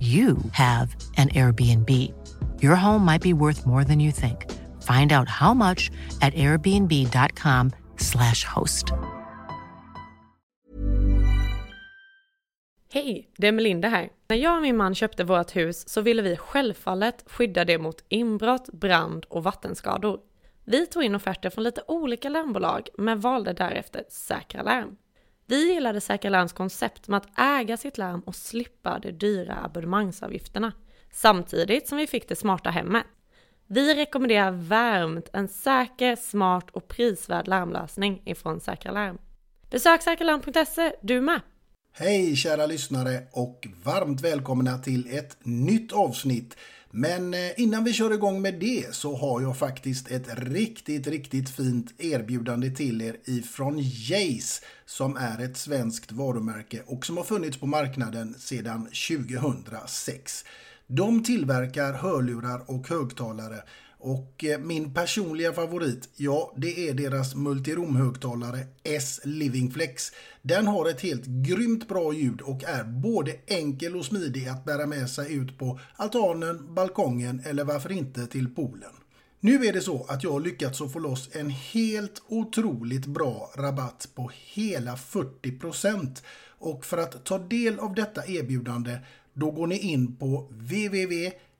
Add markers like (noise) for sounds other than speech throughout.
you have an Airbnb. Your home might be worth more than you think. Find out how much at airbnb.com slash host. Hej, det är Melinda här. När jag och min man köpte vårt hus så ville vi självfallet skydda det mot inbrott, brand och vattenskador. Vi tog in offerter från lite olika larmbolag men valde därefter Säkra Larm. Vi gillade Säkra Larms koncept med att äga sitt larm och slippa de dyra abonnemangsavgifterna, samtidigt som vi fick det smarta hemmet. Vi rekommenderar varmt en säker, smart och prisvärd larmlösning ifrån Säkra Larm. Besök säkralarm.se, du med! Hej kära lyssnare och varmt välkomna till ett nytt avsnitt. Men eh, innan vi kör igång med det så har jag faktiskt ett riktigt, riktigt fint erbjudande till er ifrån Jace som är ett svenskt varumärke och som har funnits på marknaden sedan 2006. De tillverkar hörlurar och högtalare och eh, min personliga favorit, ja det är deras multiromhögtalare S Living Flex. Den har ett helt grymt bra ljud och är både enkel och smidig att bära med sig ut på altanen, balkongen eller varför inte till poolen. Nu är det så att jag har lyckats att få loss en helt otroligt bra rabatt på hela 40% och för att ta del av detta erbjudande då går ni in på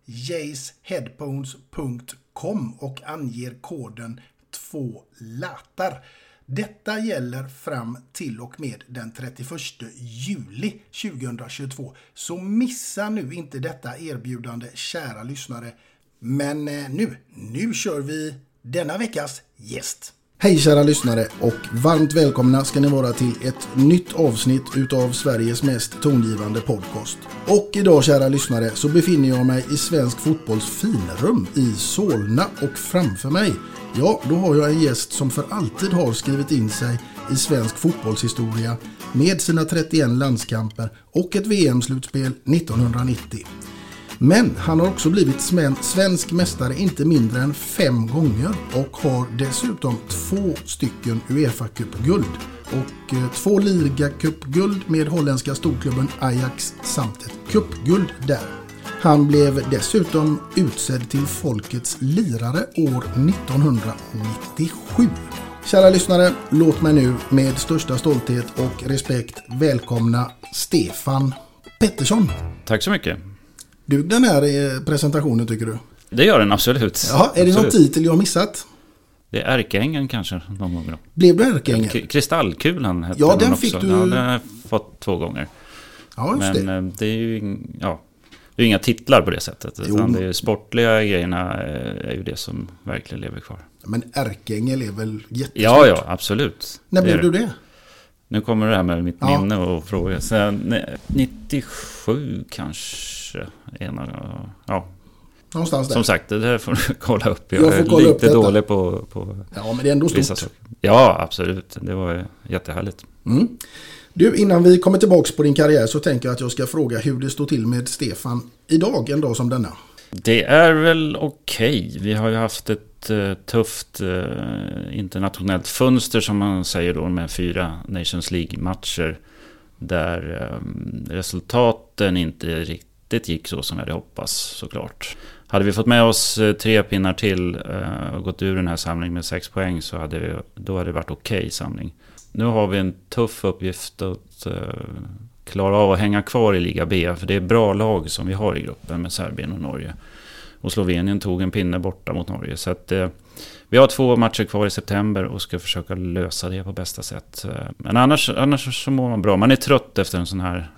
jaceheadphones.com och anger koden 2 latar. Detta gäller fram till och med den 31 juli 2022. Så missa nu inte detta erbjudande kära lyssnare. Men eh, nu, nu kör vi denna veckas gäst. Hej kära lyssnare och varmt välkomna ska ni vara till ett nytt avsnitt utav Sveriges mest tongivande podcast. Och idag kära lyssnare så befinner jag mig i svensk fotbolls finrum i Solna och framför mig, ja då har jag en gäst som för alltid har skrivit in sig i svensk fotbollshistoria med sina 31 landskamper och ett VM-slutspel 1990. Men han har också blivit svensk mästare inte mindre än fem gånger och har dessutom två stycken Uefa Cup-guld och eh, två ligacup-guld med holländska storklubben Ajax samt ett cupguld där. Han blev dessutom utsedd till Folkets lirare år 1997. Kära lyssnare, låt mig nu med största stolthet och respekt välkomna Stefan Pettersson. Tack så mycket. Dug den här eh, presentationen tycker du? Det gör den absolut. Ja, är det någon titel jag har missat? Det är Ärkeängeln kanske någon gång då. Blev du Ärkeängeln? Kristallkulan hette ja, den, den fick också. du... Ja, den har jag fått två gånger. Ja, just Men det. eh, det är ju ja, det är inga titlar på det sättet. Jo. Utan det är sportliga grejerna eh, är ju det som verkligen lever kvar. Men Ärkeängel är väl jättestort? Ja, ja, absolut. När Det är blev du det? Nu kommer det här med mitt Ja. minne och fråga. Sen, nej, 97 kanske. Ena, ja, Någonstans där. som sagt, det där får du (laughs) kolla upp. Jag, Jag är upp lite detta. dålig på, på Ja, men det är ändå stort. saker. Ja, absolut. Det var jättehärligt. Mm. Du, innan vi kommer tillbaka på din karriär så tänker jag att jag ska fråga hur det står till med Stefan idag, en dag som denna. Det är väl okej. Vi har ju haft ett ett eh, tufft eh, internationellt fönster som man säger då med fyra Nations League-matcher. Där eh, resultaten inte riktigt gick så som vi hade hoppats såklart. Hade vi fått med oss tre pinnar till och gått ur den här samlingen med sex poäng så hade vi, då hade det varit okej samling. Nu har vi en tuff uppgift att klara av att hänga kvar i Liga B. För det är bra lag som vi har i gruppen med Serbien och Norge. Och Slovenien tog en pinne borta mot Norge. Så att, eh, vi har två matcher kvar i september och ska försöka lösa det på bästa sätt. Eh, men annars, annars så mår man bra. Man är trött efter en sån här,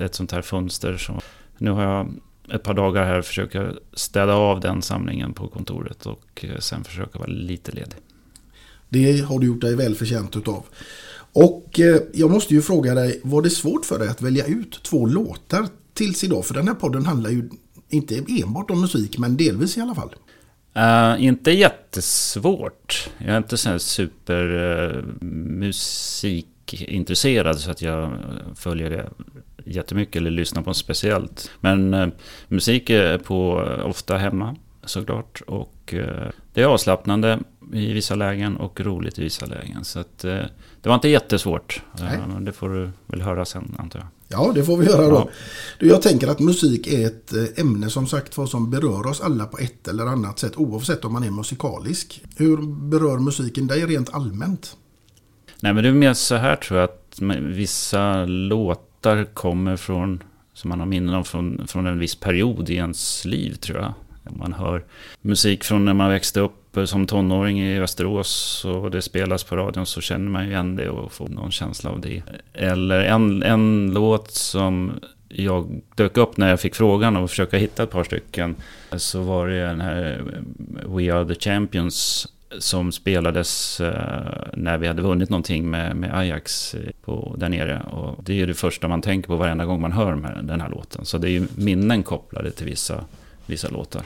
ett sånt här fönster. Så nu har jag ett par dagar här försöka städa av den samlingen på kontoret och eh, sen försöka vara lite ledig. Det har du gjort dig väl förtjänt utav. Och eh, jag måste ju fråga dig, var det svårt för dig att välja ut två låtar tills idag? För den här podden handlar ju inte enbart om musik, men delvis i alla fall. Uh, inte jättesvårt. Jag är inte så här super uh, så att jag följer det jättemycket eller lyssnar på något speciellt. Men uh, musik är på ofta hemma såklart. Och det är avslappnande i vissa lägen och roligt i vissa lägen. Så att, det var inte jättesvårt. Nej. Det får du väl höra sen antar jag. Ja, det får vi göra då. Du, jag tänker att musik är ett eh, ämne som sagt var som berör oss alla på ett eller annat sätt oavsett om man är musikalisk. Hur berör musiken dig rent allmänt? Nej men det är mer så här tror jag att vissa låtar kommer från, som man har minnen av från, från en viss period i ens liv tror jag. Om Man hör musik från när man växte upp eh, som tonåring i Västerås och det spelas på radion så känner man ju igen det och får någon känsla av det. Eller en, en låt som jag dök upp när jag fick frågan och försöka hitta ett par stycken. Så var det den här eh, We Are The Champions som spelades eh, när vi hade vunnit någonting med, med Ajax eh, på, där nere. Och det är ju det första man tänker på varenda gång man hör de här, den här låten. Så det är ju minnen kopplade till vissa, vissa låtar.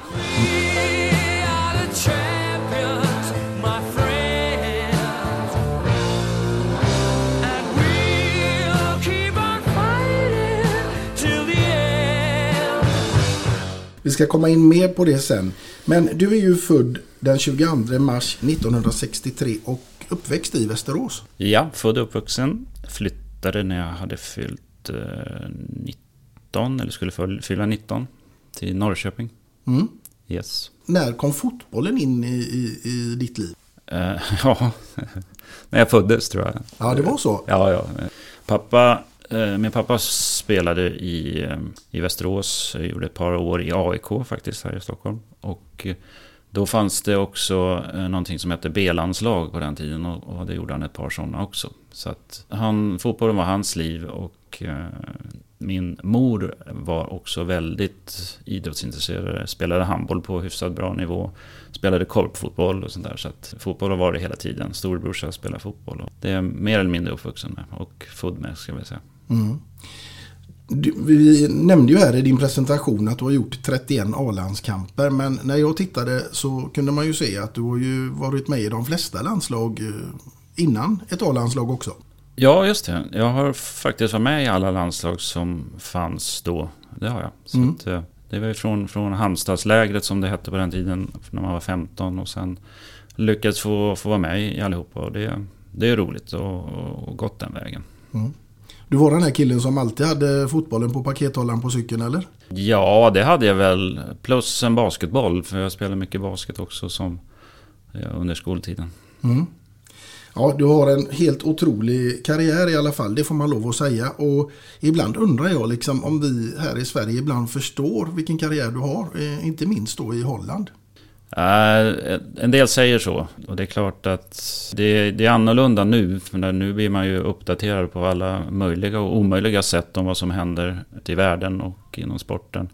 Vi ska komma in mer på det sen. Men du är ju född den 22 mars 1963 och uppväxt i Västerås. Ja, född och uppvuxen. Flyttade när jag hade fyllt eh, 19, eller skulle fyll- fylla 19, till Norrköping. Mm. Yes. När kom fotbollen in i, i, i ditt liv? Eh, (laughs) ja, när jag föddes tror jag. Ja, det var så. Ja, ja. Pappa, eh, min pappa spelade i, eh, i Västerås, Jag gjorde ett par år i AIK faktiskt här i Stockholm. Och då fanns det också eh, någonting som hette B-landslag på den tiden och, och det gjorde han ett par sådana också. Så att han, fotbollen var hans liv och min mor var också väldigt idrottsintresserad. Spelade handboll på hyfsat bra nivå. Spelade korpfotboll och sånt där. Så att fotboll har varit hela tiden. Storebrorsa spelar fotboll. Och det är mer eller mindre uppvuxen med och född med ska vi säga. Mm. Du, vi nämnde ju här i din presentation att du har gjort 31 A-landskamper. Men när jag tittade så kunde man ju se att du har ju varit med i de flesta landslag eh, innan ett A-landslag också. Ja, just det. Jag har faktiskt varit med i alla landslag som fanns då. Det har jag. Så Mm. att, eh, det var ju från, från Halmstadslägret som det hette på den tiden. När man var 15 och sen lyckats få, få vara med i allihopa. Och det, det är roligt och, och gått den vägen. Du var den här killen som alltid hade fotbollen på pakethållaren på cykeln eller? Ja, det hade jag väl. Plus en basketboll. För jag spelade mycket basket också som ja, under skoltiden. Mm. Ja, du har en helt otrolig karriär i alla fall, det får man lov att säga. Och ibland undrar jag liksom om vi här i Sverige ibland förstår vilken karriär du har, eh, inte minst då i Holland. Eh, en del säger så. Och det är klart att det, det är annorlunda nu. För nu blir man ju uppdaterad på alla möjliga och omöjliga sätt om vad som händer ute i världen och inom sporten.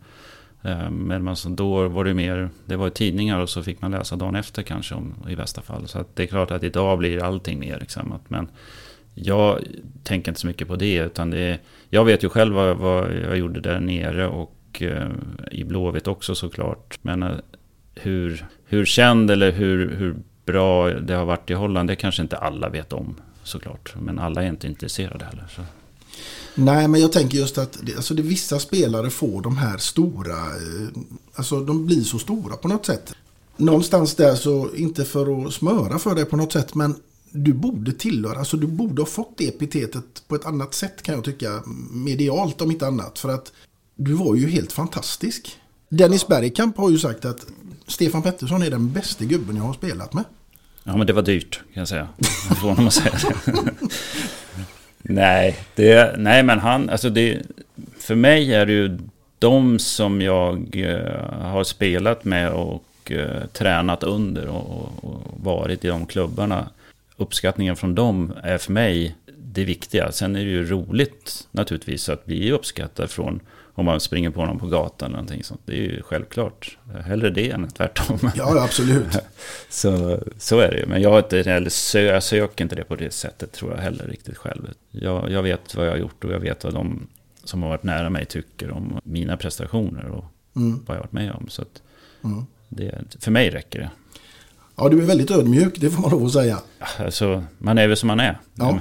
Eh, men alltså då var det mer, det var tidningar och så fick man läsa dagen efter kanske om, i bästa fall. Så att det är klart att idag blir allting mer liksom examat. Men jag tänker inte så mycket på det. Utan det är, jag vet ju själv vad, vad jag gjorde där nere och eh, i Blåvitt också såklart. Men eh, hur, hur känd eller hur, hur bra det har varit i Holland, det kanske inte alla vet om såklart. Men alla är inte intresserade heller. Så. Nej, men jag tänker just att det, alltså det, vissa spelare får de här stora, eh, alltså de blir så stora på något sätt. Någonstans där så, inte för att smöra för dig på något sätt, men du borde tillhöra, alltså du borde ha fått det epitetet på ett annat sätt kan jag tycka, medialt om inte annat. För att du var ju helt fantastisk. Dennis Bergkamp har ju sagt att Stefan Pettersson är den bästa gubben jag har spelat med. Ja, men det var dyrt kan jag säga. Jag får honom att säga det. (laughs) (laughs) nej, det, nej, men han, alltså det, för mig är det ju de som jag eh, har spelat med och eh, tränat under och, och, varit i de klubbarna. Uppskattningen från dem är för mig det viktiga. Sen är det ju roligt naturligtvis att bli uppskattad från om man springer på någon på gatan eller någonting sånt. Det är ju självklart. Hellre det än tvärtom. Ja, absolut. (laughs) så, så är det ju. Men jag, inte, jag söker inte det på det sättet tror jag heller riktigt själv. Jag, jag vet vad jag har gjort och jag vet vad de som har varit nära mig tycker om mina prestationer och mm. vad jag har varit med om. Så mm. det, för mig räcker det. Ja, du är väldigt ödmjuk, det får man lov att säga. Alltså, man är väl som man är. Ja.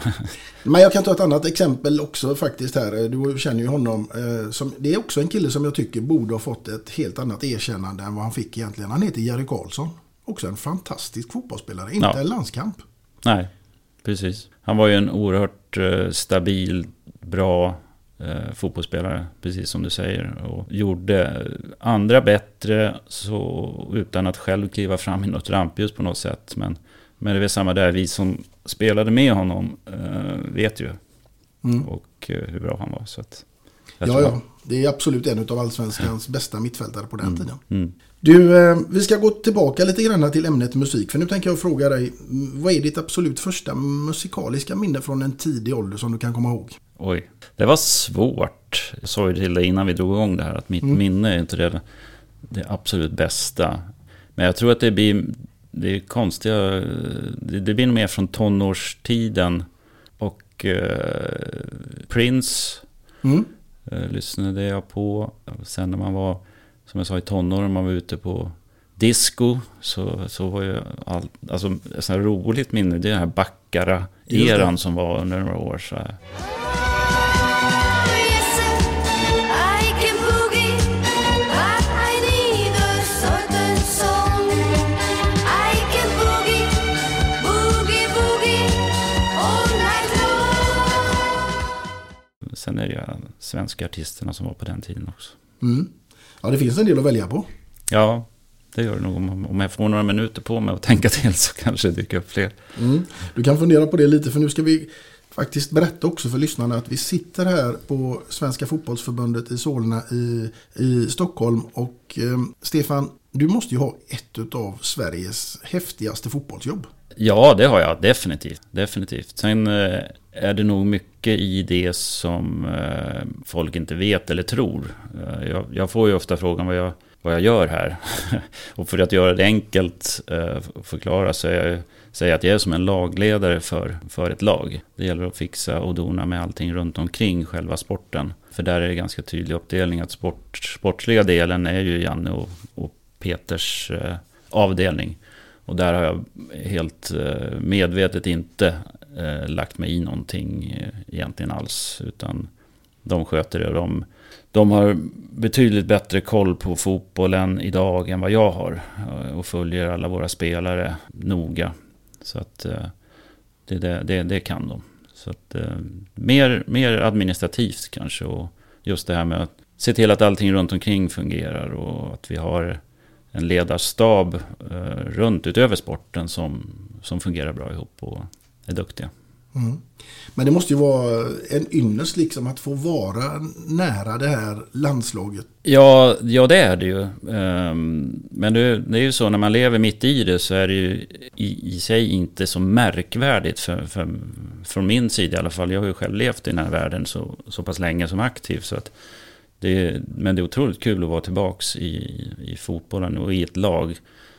Men jag kan ta ett annat exempel också faktiskt här. Du känner ju honom. Eh, som, det är också en kille som jag tycker borde ha fått ett helt annat erkännande än vad han fick egentligen. Han heter Jerry Karlsson. Också en fantastisk fotbollsspelare, inte ja. en landskamp. Nej, precis. Han var ju en oerhört eh, stabil, bra eh, fotbollsspelare, precis som du säger. Och gjorde andra bättre så, utan att själv kliva fram i något rampljus på något sätt. Men, men det är väl samma där, vi som spelade med honom eh, vet ju. Mm. Och eh, hur bra han var. Så att, ja, ja. Det är absolut en av allsvenskans bästa mittfältare på den mm. tiden. Mm. Du, eh, vi ska gå tillbaka lite grann till ämnet musik. För nu tänker jag fråga dig, vad är ditt absolut första musikaliska minne från en tidig ålder som du kan komma ihåg? Oj, det var svårt. Jag sa ju till dig innan vi drog igång det här att mitt mm. minne är inte det, det absolut bästa. Men jag tror att det blir det är konstiga, det, det blir nog mer från tonårstiden. Och eh, Prince mm. eh, lyssnade jag på. Sen när man var, som jag sa i tonåren, man var ute på disco. Så, så var ju allt, alltså ett roligt minne, det är den här Baccara-eran som var under några år. Så här. Sen är det svenska artisterna som var på den tiden också. Mm. Ja, det finns en del att välja på. Ja, det gör det nog. Om jag får några minuter på mig att tänka till så (laughs) kanske det dyker upp fler. Mm. Du kan fundera på det lite för nu ska vi faktiskt berätta också för lyssnarna att vi sitter här på Svenska fotbollsförbundet i Solna i, i Stockholm. Och eh, Stefan, du måste ju ha ett av Sveriges häftigaste fotbollsjobb. Ja, det har jag definitivt. definitivt. Sen eh, är det nog mycket i det som eh, folk inte vet eller tror. Eh, jag, jag, får ju ofta frågan vad jag, vad jag gör här. (laughs) och för att göra det enkelt eh, förklara så är jag säga att jag är som en lagledare för, för ett lag. Det gäller att fixa och dona med allting runt omkring själva sporten. För där är det ganska tydlig uppdelning att sport, sportsliga delen är ju Janne och, och Peters eh, avdelning. Och där har jag helt eh, medvetet inte eh, lagt mig i någonting eh, egentligen alls. Utan de sköter det. De, de har betydligt bättre koll på fotbollen idag än vad jag har. Och följer alla våra spelare noga. Så att det, det, det, det kan de. Så att, mer, mer administrativt kanske. Och just det här med att se till att allting runt omkring fungerar. Och att vi har en ledarstab eh, runt utöver sporten som, som fungerar bra ihop och är duktiga. Mm. Men det måste ju vara en ynnest liksom att få vara nära det här landslaget. Ja, ja det är det ju. Ehm, men det, är ju så när man lever mitt i det så är det ju i, i sig inte så märkvärdigt för, för, från min sida i alla fall. Jag har ju själv levt i den här världen så, så pass länge som aktiv. Så att det, men det är otroligt kul att vara tillbaka i, i fotbollen och i ett lag.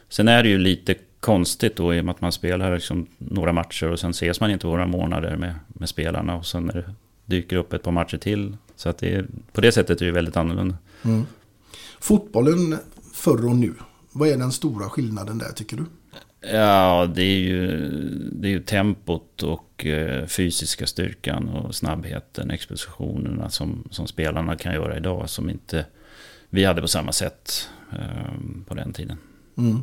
Sen är det ju lite konstigt då i och med att man spelar liksom några matcher och sen ses man inte på några månader med, med spelarna och sen när det dyker upp ett par matcher till. Så att det är, på det sättet är det väldigt annorlunda. Mm. Fotbollen förr och nu, vad är den stora skillnaden där tycker du? Ja, det är ju, det är ju tempot och eh, fysiska styrkan och snabbheten, expositionerna som, som spelarna kan göra idag som inte vi hade på samma sätt eh, på den tiden. Mm.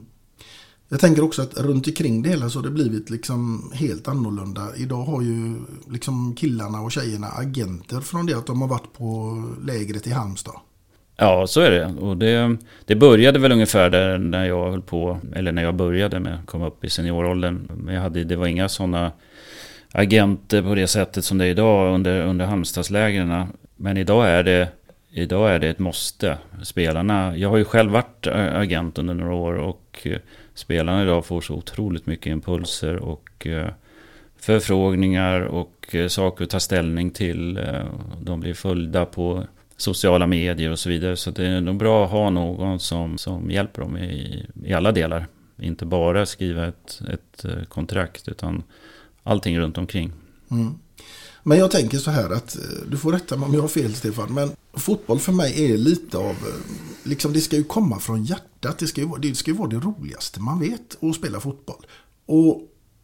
Jag tänker också att runt omkring det hela så har det blivit liksom helt annorlunda. Idag har ju liksom killarna och tjejerna agenter från det att de har varit på lägret i Halmstad. Ja, så är det. Och det, det började väl ungefär där när jag höll på, eller när jag började med att komma upp i senioråldern. Men jag hade, det var inga sådana agenter på det sättet som det är idag under, under Halmstadslägren. Men idag är det Idag är det ett måste. Spelarna, jag har ju själv varit agent under några år och eh, spelarna idag får så otroligt mycket impulser och eh, förfrågningar och eh, saker att ta ställning till. De blir följda på sociala medier och så vidare. Så det är nog bra att ha någon som, som hjälper dem i, i alla delar. Inte bara skriva ett, ett eh, kontrakt utan allting runt omkring. Mm. Men jag tänker så här att, eh, du får rätta mig om jag har fel Stefan, men fotboll för mig är lite av, eh, liksom det ska ju komma från hjärtat. Det ska ju, det ska ju vara det roligaste man vet att spela fotboll. Och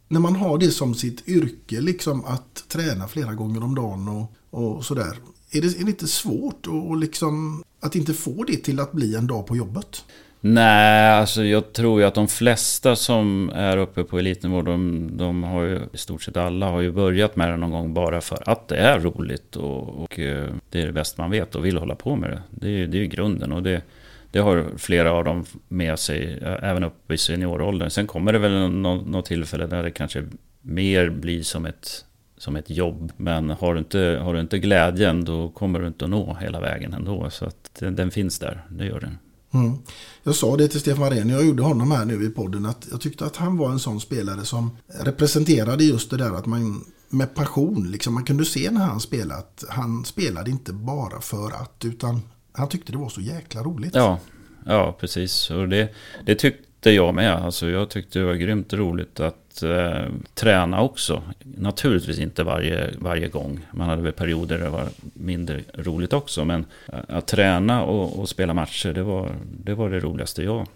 när man har det som sitt yrke, liksom att träna flera gånger om dagen och, och sådär. Är det, är det inte svårt att, liksom, att inte få det till att bli en dag på jobbet? Nej, alltså jag tror ju att de flesta som är uppe på elitnivå, de, de har ju i stort sett alla har ju börjat med det någon gång bara för att det är roligt och, och eh, det är det bästa man vet och vill hålla på med det. Det är, det är ju grunden och det, det har flera av dem med sig även upp i senioråldern. Sen kommer det väl något, något tillfälle där det kanske mer blir som ett som ett jobb. Men har du, inte, har du inte glädjen då kommer du inte att nå hela vägen ändå. Så att den, den finns där, det gör den. Mm. Jag sa det till Stefan Rehn, jag gjorde honom här nu i podden, att jag tyckte att han var en sån spelare som representerade just det där att man med passion, liksom man kunde se när han spelade att han spelade inte bara för att, utan han tyckte det var så jäkla roligt. Ja, ja precis. Och det, det tyckte jag med. Alltså jag tyckte det var grymt roligt att eh, träna också. Naturligtvis inte varje, varje gång. Man hade väl perioder där det var mindre roligt också. Men eh, att träna och, och, spela matcher, det var, det var det roligaste jag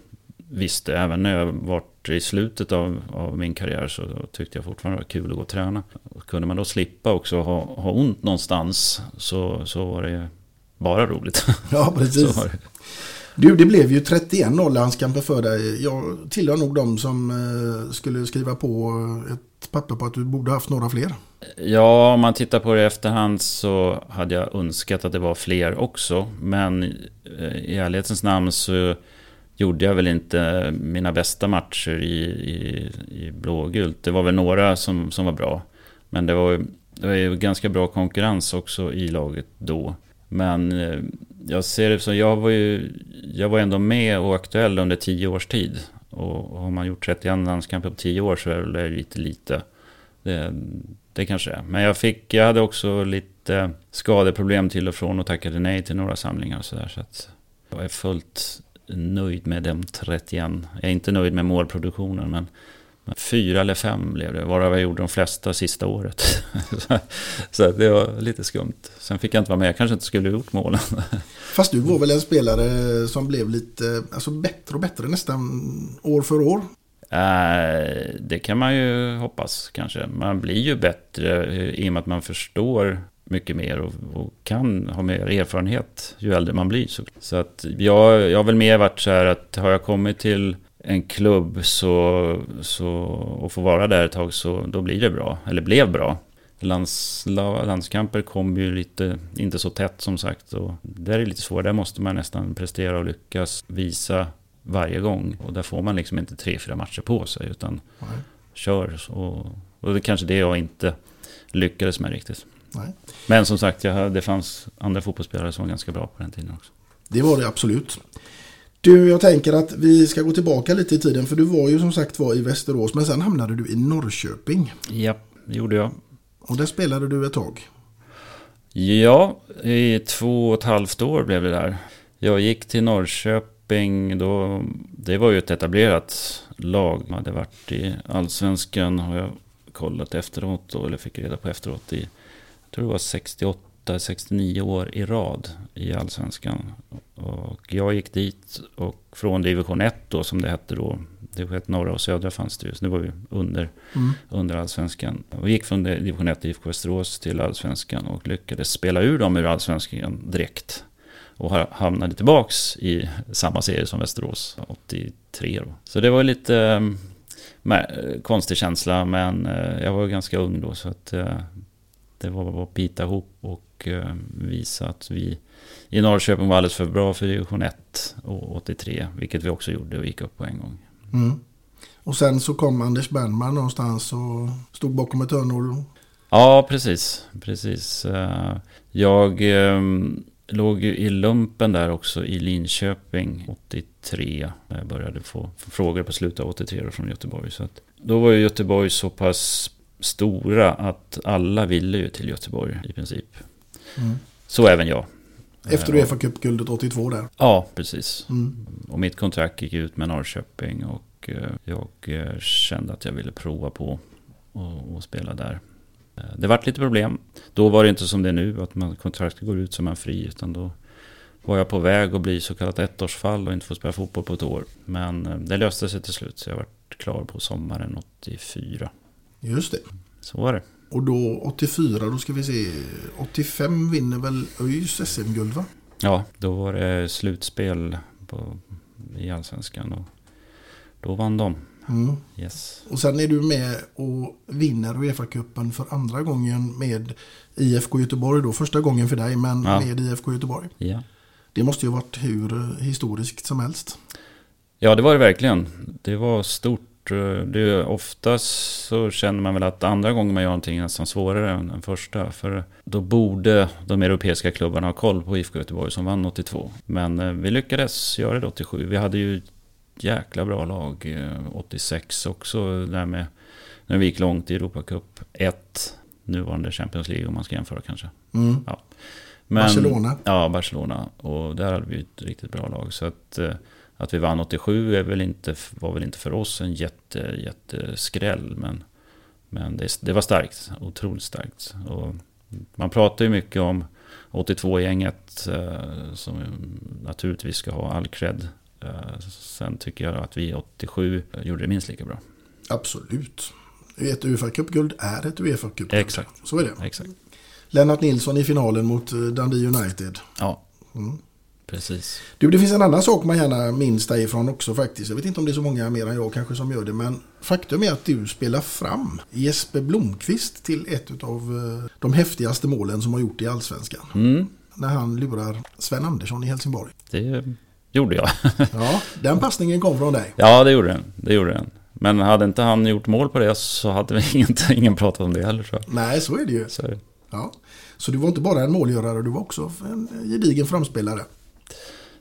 visste. Även när jag var i slutet av, av min karriär så tyckte jag fortfarande det var kul att gå och träna. Och kunde man då slippa också ha, ha ont någonstans så, så var det bara roligt. Ja, (laughs) precis. Du, det blev ju 31-0 landskamper för dig. Jag tillhör nog de som eh, skulle skriva på ett papper på att du borde haft några fler. Ja, om man tittar på det i efterhand så hade jag önskat att det var fler också. Men eh, i ärlighetens namn så gjorde jag väl inte mina bästa matcher i, i, i blågult. Det var väl några som, som var bra. Men det var, det var ju ganska bra konkurrens också i laget då. Men eh, jag ser det som, jag var ju, jag var ändå med och aktuell under tio års tid. Och har man gjort 31 landskamper på tio år så är det lite lite. Det, det kanske är. Men jag, fick, jag hade också lite skadeproblem till och från och tackade nej till några samlingar och sådär. Så att jag är fullt nöjd med de 31. Jag är inte nöjd med målproduktionen men Fyra eller fem blev det, varav jag gjorde de flesta sista året. (laughs) så det var lite skumt. Sen fick jag inte vara med, jag kanske inte skulle ha gjort målen. (laughs) Fast du var väl en spelare som blev lite alltså bättre och bättre nästan år för år? Äh, det kan man ju hoppas kanske. Man blir ju bättre i och med att man förstår mycket mer och, och, kan ha mer erfarenhet ju äldre man blir. Så, så att jag, jag har väl mer varit så här att har jag kommit till en klubb så, så, och få vara där ett tag så då blir det bra, eller blev bra. Lands, landskamper kom ju lite, inte så tätt som sagt. Och där är det lite svårt, där måste man nästan prestera och lyckas visa varje gång. Och där får man liksom inte tre, fyra matcher på sig utan Nej. kör. Och, och det är kanske det jag inte lyckades med riktigt. Nej. Men som sagt, jag, det fanns andra fotbollsspelare som var ganska bra på den tiden också. Det var det absolut. Du, jag tänker att vi ska gå tillbaka lite i tiden för du var ju som sagt var i Västerås men sen hamnade du i Norrköping. Ja, det gjorde jag. Och där spelade du ett tag. Ja, i två och ett halvt år blev det där. Jag gick till Norrköping då, det var ju ett etablerat lag. Man hade varit i Allsvenskan, har jag kollat efteråt, då, eller fick reda på efteråt, i, jag tror det var 68, 69 år i rad i Allsvenskan. Och jag gick dit och från division 1 då, som det hette då, division 1 norra och södra fanns det ju, så det var ju under, Mm. under allsvenskan. Och gick från division 1 IFK Västerås till allsvenskan och lyckades spela ur dem ur allsvenskan direkt. Och ha- hamnade tillbaks i samma serie som Västerås 83 då. Så det var lite mä- konstig känsla men eh, jag var ganska ung då så att eh, det var bara att bita ihop och eh, visa att vi i Norrköping var alldeles för bra för division 1 och 83, vilket vi också gjorde och gick upp på en gång. Mm. Och sen så kom Anders Bernman någonstans och stod bakom ett hörn och Ja, precis. precis. Eh, Jag eh, låg ju i lumpen där också i Linköping 83. när Jag började få frågor på slutet av 83 då från Göteborg. Så då var ju Göteborg så pass stora att alla ville ju till Göteborg i princip. Mm. Så även jag. efter Eh, Uefa Cup-guldet 82 där. Ja, precis. Mm. Och mitt kontrakt gick ut med Norrköping och eh, jag eh, kände att jag ville prova på och, och spela där. Det vart lite problem. Då var det inte som det är nu, att man, kontraktet går ut som man fri, utan då var jag på väg att bli så kallat ettårsfall och inte få spela fotboll på ett år. Men det löste sig till slut, så jag vart klar på sommaren 84. Just det. Så var det. Och då 84, då ska vi se. 85 vinner väl ÖIS SM-guld va? Ja, då var det slutspel på, i Allsvenskan och då vann de. Mm. Yes. Och sen är du med och vinner Uefa-cupen för andra gången med IFK Göteborg då. Första gången för dig men Ja. med IFK Göteborg. Ja. Det måste ju ha varit hur historiskt som helst. Ja, det var det verkligen. Det var stort. Det är oftast så känner man väl att andra gången man gör någonting är nästan svårare än den första. För då borde de europeiska klubbarna ha koll på IFK Göteborg som vann 82. Men eh, vi lyckades göra det 87. Vi hade ju jäkla bra lag eh, 86 också. Där med, när vi gick långt i Europa Cup 1. Nuvarande Champions League om man ska jämföra kanske. Mm. Men, Barcelona. Ja, Barcelona. Och där hade vi ett riktigt bra lag. Så att, eh, att vi vann 87 är väl inte, var väl inte för oss en jätte, jätteskräll. Men, men det, det var starkt. Otroligt starkt. Och man pratar ju mycket om 82-gänget eh, som naturligtvis ska ha all cred. Eh, sen tycker jag att vi 87 gjorde det minst lika bra. Absolut. Ett Uefa Cup-guld är ett Uefa Cup-guld. Exakt. Så är det. Exakt. Lennart Nilsson i finalen mot eh, Dundee United. Ja, Mm. Precis. Du, det finns en annan sak man gärna minns därifrån också faktiskt. Jag vet inte om det är så många mer än jag kanske som gör det. Men faktum är att du spelar fram Jesper Blomqvist till ett av eh, de häftigaste målen som har gjort i Allsvenskan. Mm, När han lurar Sven Andersson i Helsingborg. det gjorde jag. (laughs) Ja, den passningen kom från dig. Ja, det gjorde den. Det gjorde den. Men hade inte han gjort mål på det så hade vi (laughs) inte, ingen pratat om det heller tror jag. Nej, så är det ju. Så. Ja. Så du var inte bara en målgörare, du var också en gedigen framspelare.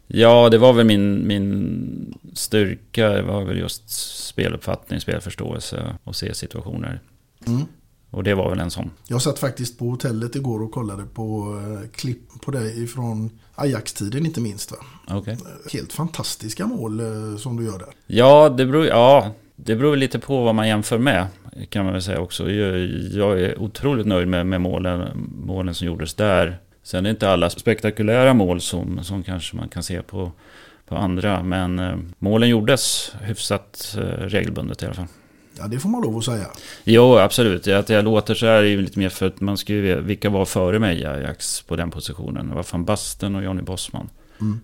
Ja, det var väl min, min styrka. Det var väl just speluppfattning, spelförståelse och se situationer. Mm. Och det var väl en sån. Jag satt faktiskt på hotellet igår och kollade på eh, klipp på dig från Ajax-tiden inte minst. Va? Okej. Helt fantastiska mål eh, som du gör där. Ja, det beror, ja, det beror lite på vad man jämför med. Kan man väl säga också. Jag, jag är otroligt nöjd med, med målen, målen som gjordes där. Sen är det inte alla spektakulära mål som, som kanske man kan se på, på andra. Men eh, målen gjordes hyfsat eh, regelbundet i alla fall. Ja, det får man lov att säga. Jo, absolut. Att jag låter så här är ju lite mer för att man ska ju veta vilka var före mig i Ajax på den positionen. Det var van Basten och Johnny Bosman. Mm.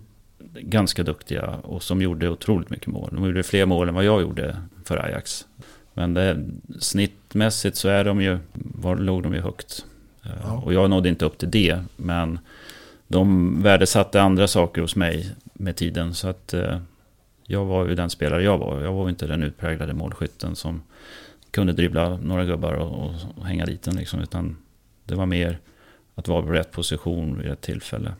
Ganska duktiga och som gjorde otroligt mycket mål. De gjorde fler mål än vad jag gjorde för Ajax. Men det, snittmässigt så är de ju, var, låg de ju högt. Eh, Ja. Och jag nådde inte upp till det. Men de värdesatte andra saker hos mig med tiden. Så att eh, jag var ju den spelare jag var. Jag var inte den utpräglade målskytten som kunde dribbla några gubbar och, och hänga dit den liksom. Utan det var mer att vara på rätt position vid rätt tillfälle.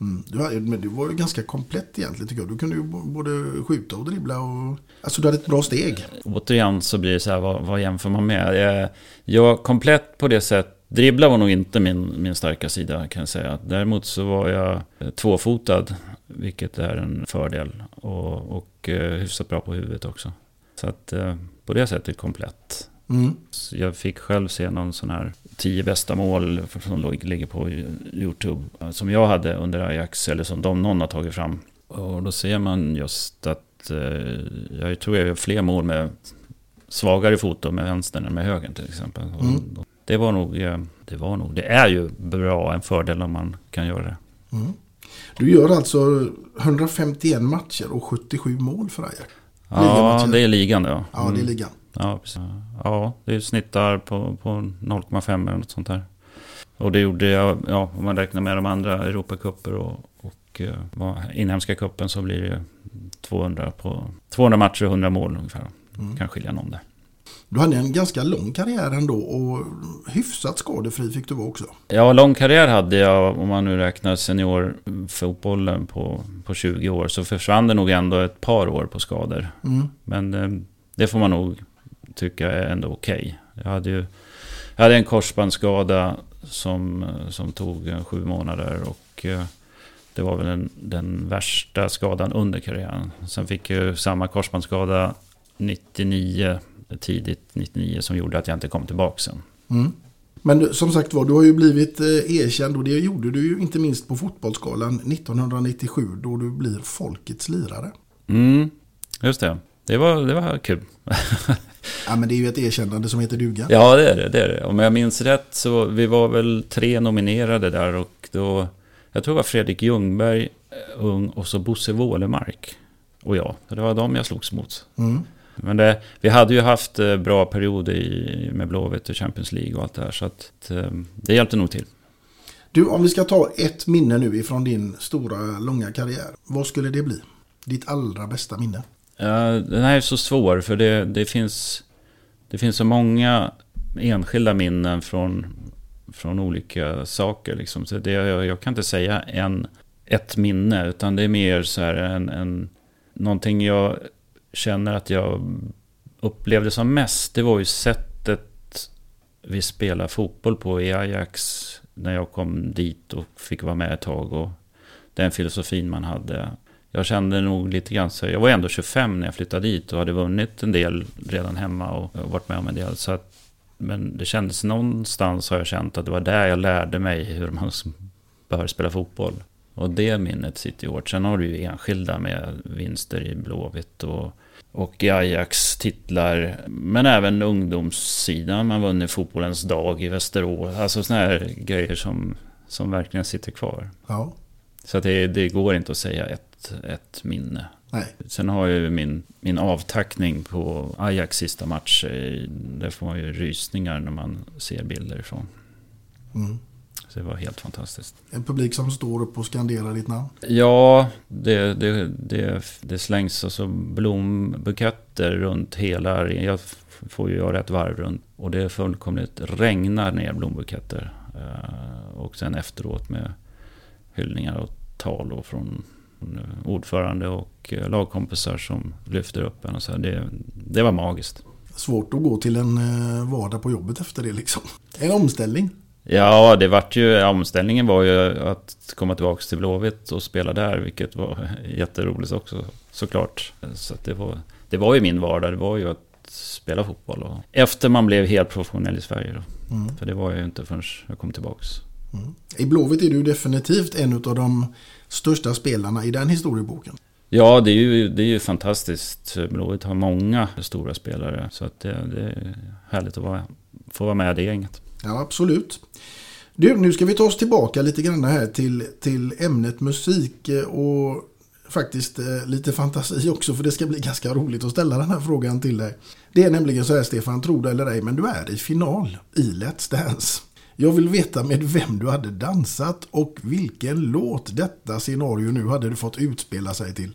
Mm. Du, hade- men du var ju ganska komplett egentligen tycker jag. Du kunde ju både skjuta och dribbla. Och... Alltså du hade ett bra steg. Återigen så blir det så här, vad, vad jämför man med? Jag, jag komplett på det sättet dribbla var nog inte min, min starka sida kan jag säga. Däremot så var jag tvåfotad, vilket är en fördel. Och, och eh, hyfsat bra på huvudet också. Så att eh, på det sättet komplett. Mm. Jag fick själv se någon sån här tio bästa mål som ligger på YouTube. Som jag hade under Ajax, eller som de, någon har tagit fram. Och då ser man just att eh, jag tror jag gör fler mål med svagare foto med vänstern än med högern till exempel. Mm. Det var nog, det var nog, det är ju bra, en fördel om man kan göra det. Mm. Du gör alltså 151 matcher och 77 mål för Ajax? Ja, det är ligan då. Ja, det är Mm. ligan. Ja, precis. ja, det snittar på, på 0,5 eller något sånt där. Och det gjorde jag, ja, om man räknar med de andra Europacuper och, och eh, inhemska cupen så blir det 200, på, 200 matcher och 100 mål ungefär. Mm. Kan skilja någon där. Du hade en ganska lång karriär ändå och hyfsat skadefri fick du vara också. Ja, lång karriär hade jag, om man nu räknar seniorfotbollen på, på 20 år, så försvann det nog ändå ett par år på skador. Mm. Men eh, det får man nog tycka är ändå okej. Jag hade ju jag hade en korsbandsskada som, som tog eh, sju månader och eh, det var väl den, den värsta skadan under karriären. Sen fick jag ju samma korsbandsskada 99, tidigt 99 som gjorde att jag inte kom tillbaka sen. Mm. Men som sagt var, du har ju blivit eh, erkänd och det gjorde du ju inte minst på Fotbollsgalan 1997 då du blir folkets lirare. Mm, just det. Det var, det var kul. (laughs) Ja, men det är ju ett erkännande som heter duga. Ja, det är det. det, är det. Om jag minns rätt så vi var väl tre nominerade där och då... Jag tror det var Fredrik Ljungberg, eh, Ung och så Bosse Wålemark och jag. Det var de jag slogs mot. Mm. Men det, vi hade ju haft eh, bra perioder i, med Blåvitt och Champions League och allt det här. Så att, eh, det hjälpte nog till. Du, om vi ska ta ett minne nu ifrån din stora, långa karriär. Vad skulle det bli? Ditt allra bästa minne? Ja, den här är så svår för det, det, finns, det finns så många enskilda minnen från, från olika saker. Liksom. Så det, jag, jag kan inte säga en, ett minne utan det är mer så här en, en, någonting jag känner att jag upplevde som mest. Det var ju sättet vi spelade fotboll på i Ajax när jag kom dit och fick vara med ett tag. Och den filosofin man hade. Jag kände nog lite grann så, jag var ändå 25 när jag flyttade dit och hade vunnit en del redan hemma och varit med om en del. Så att, men det kändes någonstans har jag känt att det var där jag lärde mig hur man (laughs) bör spela fotboll. Och det minnet sitter ju hårt. Sen har du ju enskilda med vinster i Blåvitt och, och i Ajax titlar. Men även ungdomssidan. Man vunnit fotbollens dag i Västerås. Alltså sådana här grejer som, som verkligen sitter kvar. Ja. Så det, det går inte att säga ett, ett minne. Nej. Sen har jag ju min, min avtackning på Ajax sista match. eh, Där får man ju rysningar när man ser bilder ifrån. Mm. Så det var helt fantastiskt. En publik som står upp och skanderar ditt namn. Ja, det, det, det, det slängs alltså blombuketter runt hela arenan. Jag får ju göra ett varv runt. Och det fullkomligt regnar ner blombuketter. Eh, Och sen efteråt med hyllningar och tal och från ordförande och eh, lagkompisar som lyfter upp en. Och så. Det, det var magiskt. Svårt att gå till en eh, vardag på jobbet efter det liksom. En omställning. Ja, det vart ju, omställningen var ju att komma tillbaka till Blåvitt och spela där, vilket var jätteroligt också såklart. Så det, var, det var ju min vardag, det var ju att spela fotboll. Och efter man blev helt professionell i Sverige då. Mm. För det var jag ju inte förrän jag kom tillbaks. Mm. I Blåvitt är du definitivt en av de största spelarna i den historieboken. Ja, det är ju, det är ju fantastiskt. Blåvitt har många stora spelare. Så att det, det är härligt att vara, få vara med i det gänget. Ja, absolut. Du, nu ska vi ta oss tillbaka lite grann här till, till ämnet musik eh, och faktiskt eh, lite fantasi också för det ska bli ganska roligt att ställa den här frågan till dig. Det är nämligen så här Stefan, tro det eller ej, men du är i final i Let's Dance. Jag vill veta med vem du hade dansat och vilken låt detta scenario nu hade du fått utspela sig till.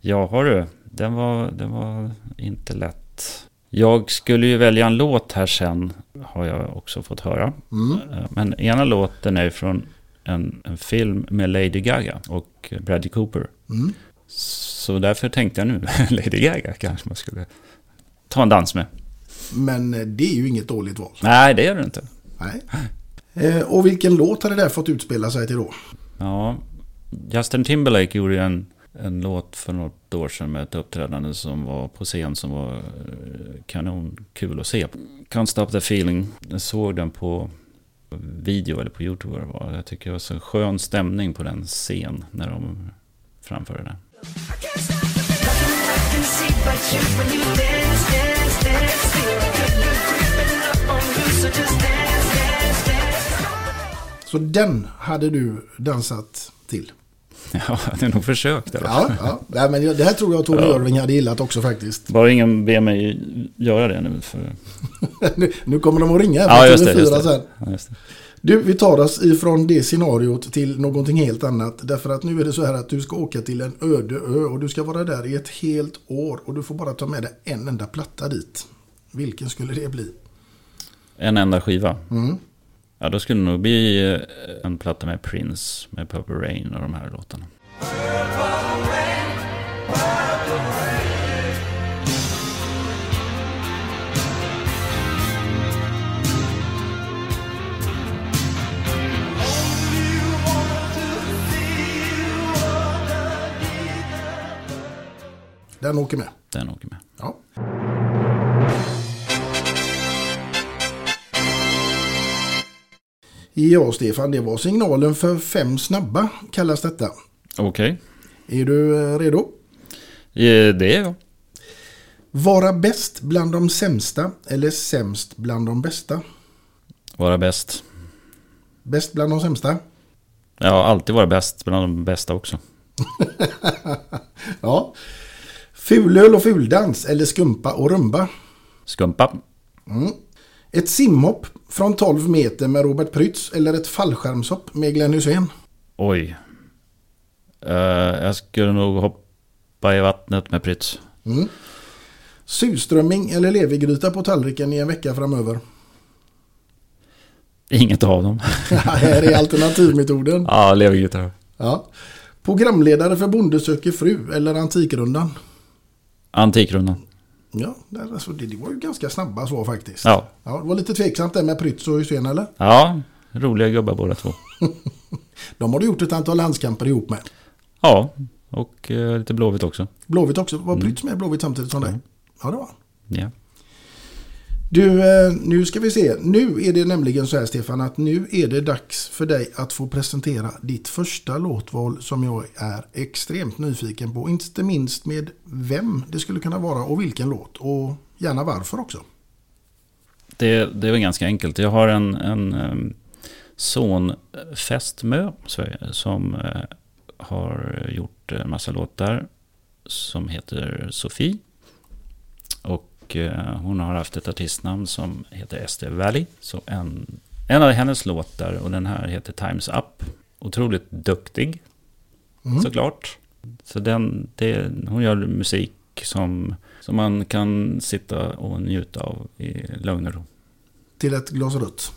Ja, har du. Den var, den var inte lätt. Jag skulle ju välja en låt här sen, har jag också fått höra. Mm. Eh, Men ena låten är från en, en film med Lady Gaga och Bradley Cooper. Mm. Så därför tänkte jag nu, (laughs) Lady Gaga kanske man skulle ta en dans med. Men eh, det är ju inget dåligt val. Nej, det är det inte. Nej. Eh, och vilken låt hade det fått utspela sig till då? Ja, Justin Timberlake gjorde ju en, en låt för något år sedan med ett uppträdande som var på scen som var eh, kanonkul att se. Can't Stop The Feeling. Jag såg den på video eller på YouTube. vad det var. Jag tycker det var så skön stämning på den scen när de framförde den. Så den hade du dansat till? (laughs) Ja, jag har nog försökt i alla Ja, ja. Nej, men det här tror jag Tony Ja. Irving hade gillat också faktiskt. Bara ingen ber mig göra det nu. För... (laughs) nu, nu kommer de att ringa Ja, just det. TV4 Just det. sen. Ja, just det. Du, vi tar oss ifrån det scenariot till någonting helt annat. Därför att nu är det så här att du ska åka till en öde ö och du ska vara där i ett helt år. Och du får bara ta med dig en enda platta dit. Vilken skulle det bli? En enda skiva. Mm. Ja, då skulle det nog bli eh, en platta med Prince, med Purple Rain och de här låtarna. Den åker med. Den åker med. Ja. Ja, Stefan, det var signalen för fem snabba kallas detta. Okej, Är du eh, redo? Eh, det är jag. Vara bäst bland de sämsta eller sämst bland de bästa? Vara bäst. Bäst bland de sämsta? Har alltid varit bäst, bland de bästa också. (laughs) Ja. Fulöl och fuldans eller skumpa och rumba? Skumpa. Ett simhopp från 12 meter med Robert Prytz eller ett fallskärmshopp med Glenn Hysén? Oj. Eh, jag skulle nog hoppa i vattnet med Prytz. Surströmming eller levergryta på tallriken i en vecka framöver? Inget av dem. (laughs) Här är alternativmetoden. ja, levergitarr. Ja. Programledare för Bonde söker fru eller Antikrundan? Antikrundan. Ja, det, alltså, det, det var ju ganska snabba svar faktiskt. Ja. Ja, det var lite tveksamt där med Prytz och Hysén eller? Ja, roliga gubbar båda två. (laughs) De har du gjort ett antal landskamper ihop med. Ja, och eh, lite Blåvitt också. Blåvitt också. Var Prytz med i Blåvitt samtidigt som dig? Ja, det var. Ja. Du, eh, nu ska vi se. Nu är det nämligen så här Stefan att nu är det dags för dig att få presentera ditt första låtval som jag är extremt nyfiken på. Inte minst med vem det skulle kunna vara och vilken låt och gärna varför också. Det, det är väl ganska enkelt. Jag har en, en ehm, um, son, Fästmö, som eh, har gjort en massa låtar som heter Sofie. Och eh, hon har haft ett artistnamn som heter Esther Valley. Så en, en av hennes låtar, och den här heter Times Up. Otroligt duktig, såklart. Så den, det, hon gör musik som, som man kan sitta och njuta av i lugn och ro. Till ett glas rött.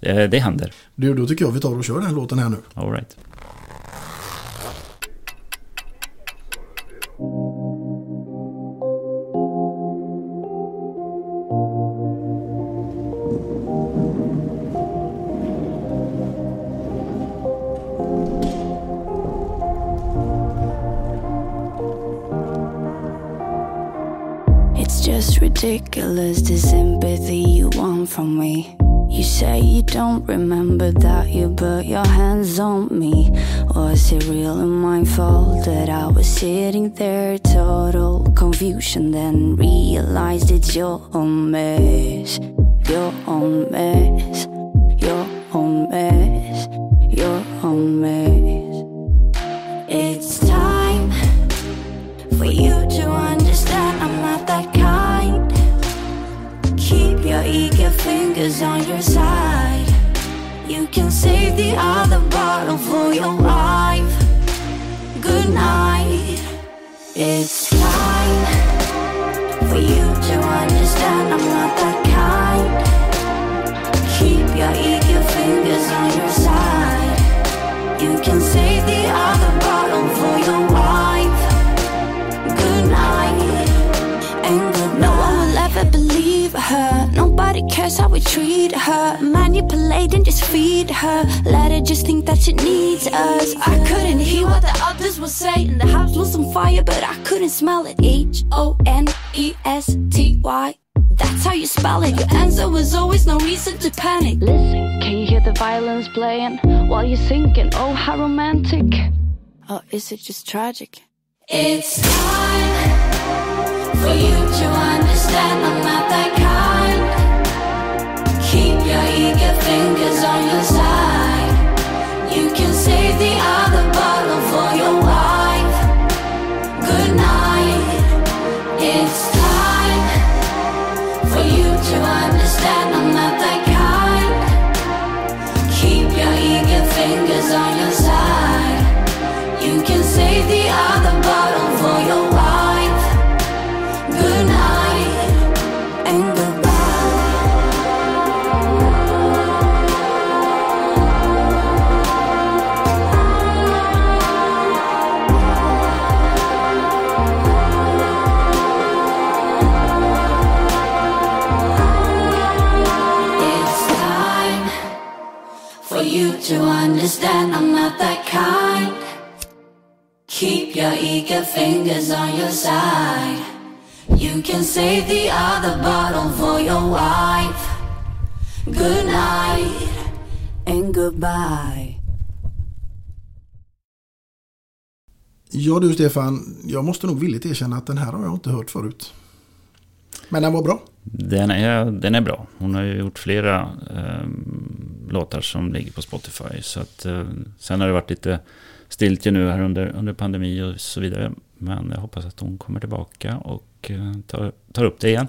Det, det händer. Du, då tycker jag vi tar och kör den låten här nu. All right. Ridiculous the sympathy you want from me. You say you don't remember that you put your hands on me. Was it really my fault that I was sitting there, total confusion? Then realized it's your own mess, your own mess, Or is just tragic? It's time for you to understand I'm not that understand I'm not that kind. Keep your eager fingers on your side. You can save the other bottle for your wife. Good night and goodbye. Ja du Stefan, jag måste nog villigt erkänna att den här har jag inte hört förut. Men den var bra. Den är, den är bra. Hon har ju gjort flera eh, låtar som ligger på Spotify. Så att, eh, sen har det varit lite stiltje nu här under, under pandemi och så vidare. Men jag hoppas att hon kommer tillbaka och eh, tar, tar upp det igen.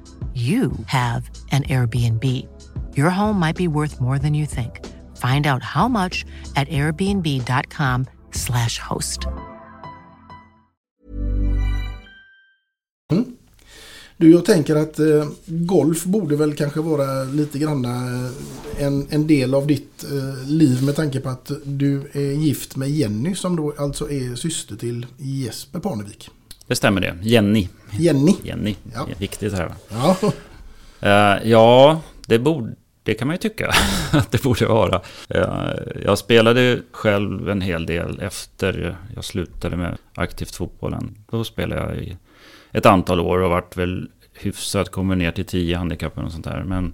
you have an Airbnb. Your home might be worth more than you think. Find out how much at airbnb.com/slash host. Du, jag tänker att eh, golf borde väl kanske vara lite grann eh, en, en del av ditt eh, liv med tanke på att du är gift med Jenny som då alltså är syster till Jesper Parnevik. Det stämmer det. Jenny. Jenny. Jenny. Ja. Viktigt här va? Ja, Eh, ja, det, borde, det kan man ju tycka (laughs) att det borde vara. Eh, jag spelade själv en hel del efter jag slutade med aktivt fotbollen. Då spelade jag i ett antal år och vart väl hyfsat, kommer ner till tio handikappen och sånt där. Men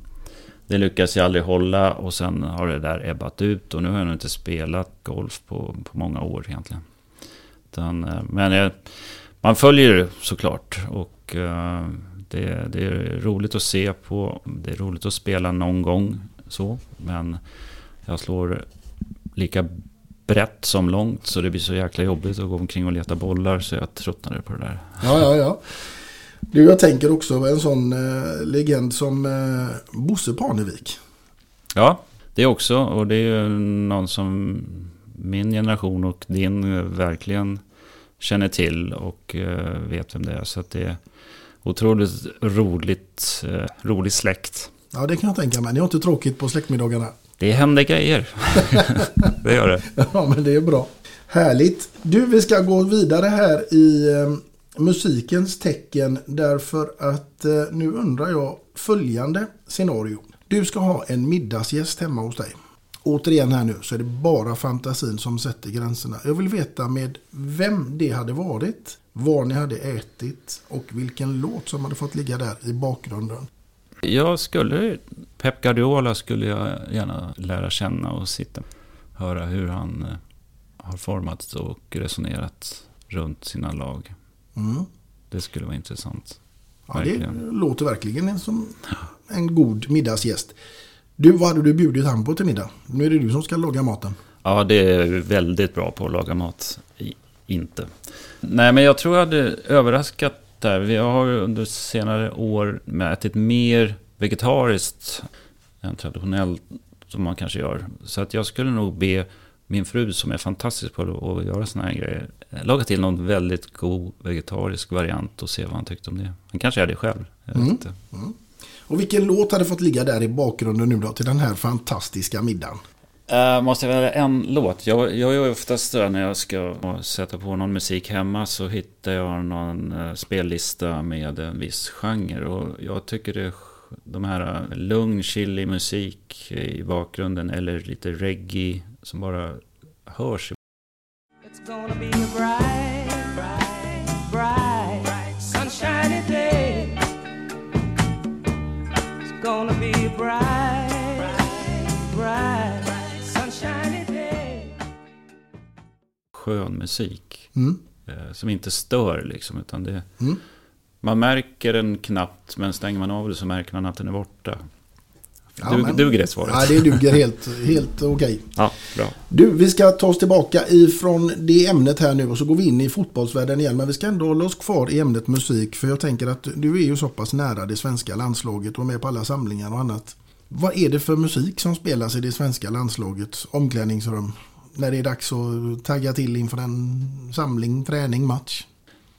det lyckades jag aldrig hålla och sen har det där ebbat ut och nu har jag nog inte spelat golf på, på många år egentligen. Utan, eh, men jag, man följer det såklart och eh, det, det är roligt att se på. Det är roligt att spela någon gång så. Men jag slår lika brett som långt så det blir så jäkla jobbigt att gå omkring och leta bollar så jag tröttnade på det där. ja, ja. ja. Du, jag tänker också en sån eh, legend som eh, Bosse Parnevik. Ja, det också. Och det är ju någon som min generation och din eh, verkligen känner till och eh, vet vem det är. Så att det är otroligt roligt, eh, rolig släkt. Ja, det kan jag tänka mig. Ni har inte tråkigt på släktmiddagarna. Det händer grejer. (laughs) det gör det. Ja, men det är bra. Härligt. Du, vi ska gå vidare här i eh, musikens tecken därför att nu undrar jag följande scenario. Du ska ha en middagsgäst hemma hos dig. Återigen här nu så är det bara fantasin som sätter gränserna. Jag vill veta med vem det hade varit, var ni hade ätit och vilken låt som hade fått ligga där i bakgrunden. Jag skulle, Pep Guardiola skulle jag gärna lära känna och sitta höra hur han eh, har format och resonerat runt sina lag. Mm. Det skulle vara intressant. Ja, det Verkligen. låter verkligen som en god middagsgäst. Du, vad hade du bjudit han på till middag? Nu är det du som ska laga maten. Ja, det är väldigt bra på att laga mat. Inte. Nej, men jag tror jag hade överraskat där. Vi har under senare år ätit mer vegetariskt än traditionellt som man kanske gör. Så att jag skulle nog be min fru som är fantastisk på att göra såna här grejer. Laga till någon väldigt god vegetarisk variant och se vad han tyckte om det. Han kanske är det själv. Jag vet Mm. Och vilken låt hade fått ligga där i bakgrunden nu då till den här fantastiska middagen? Uh, måste jag välja en låt? Jag, jag är oftast där när jag ska sätta på någon musik hemma så hittar jag någon uh, spellista med en viss genre. Och jag tycker det, de här uh, lugn, chillig musik i bakgrunden eller lite reggae som bara hörs. It's gonna be a bright, Skön musik. Mm. eh, Som inte stör liksom. Utan det, Mm. Man märker den knappt men stänger man av det så märker man att den är borta. Ja, Dug, men- Duger det svaret? Ja, det duger helt, helt okej. Ja, bra. Du, vi ska ta oss tillbaka ifrån det ämnet här nu och så går vi in i fotbollsvärlden igen. Men vi ska ändå hålla oss kvar i ämnet musik. För jag tänker att du är ju så pass nära det svenska landslaget och med på alla samlingar och annat. Vad är det för musik som spelas i det svenska landslagets omklädningsrum? När det är dags att tagga till inför en samling, träning, match.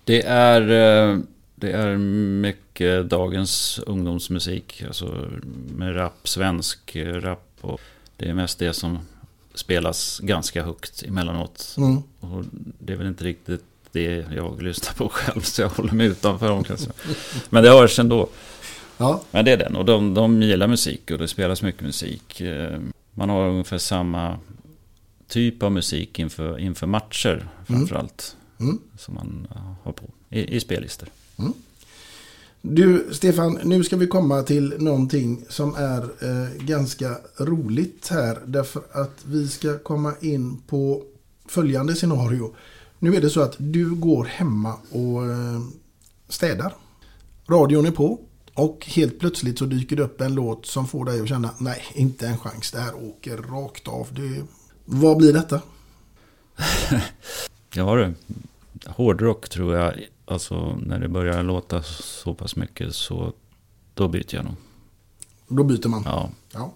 Det är, eh, det är mycket dagens ungdomsmusik. Alltså med rap, svensk rap. Och det är mest det som spelas ganska högt emellanåt. Mm. Och det är väl inte riktigt det jag lyssnar på själv. Så jag håller mig utanför omklädningsrummet. Men det hörs ändå. Ja. Men det är den. Och de, de gillar musik och det spelas mycket musik. Eh, Man har ungefär samma typ av musik inför, inför matcher framförallt. Mm. Som man ja, har på i, i spellistor. Du Stefan, nu ska vi komma till någonting som är eh, ganska roligt här. Därför att vi ska komma in på följande scenario. Nu är det så att du går hemma och eh, städar. Radion är på. Och helt plötsligt så dyker det upp en låt som får dig att känna nej, inte en chans. Det här åker rakt av. Det, vad blir detta? (laughs) Ja du, hårdrock tror jag, alltså när det börjar låta så pass mycket så då byter jag nog. Då byter man. Ja. Ja.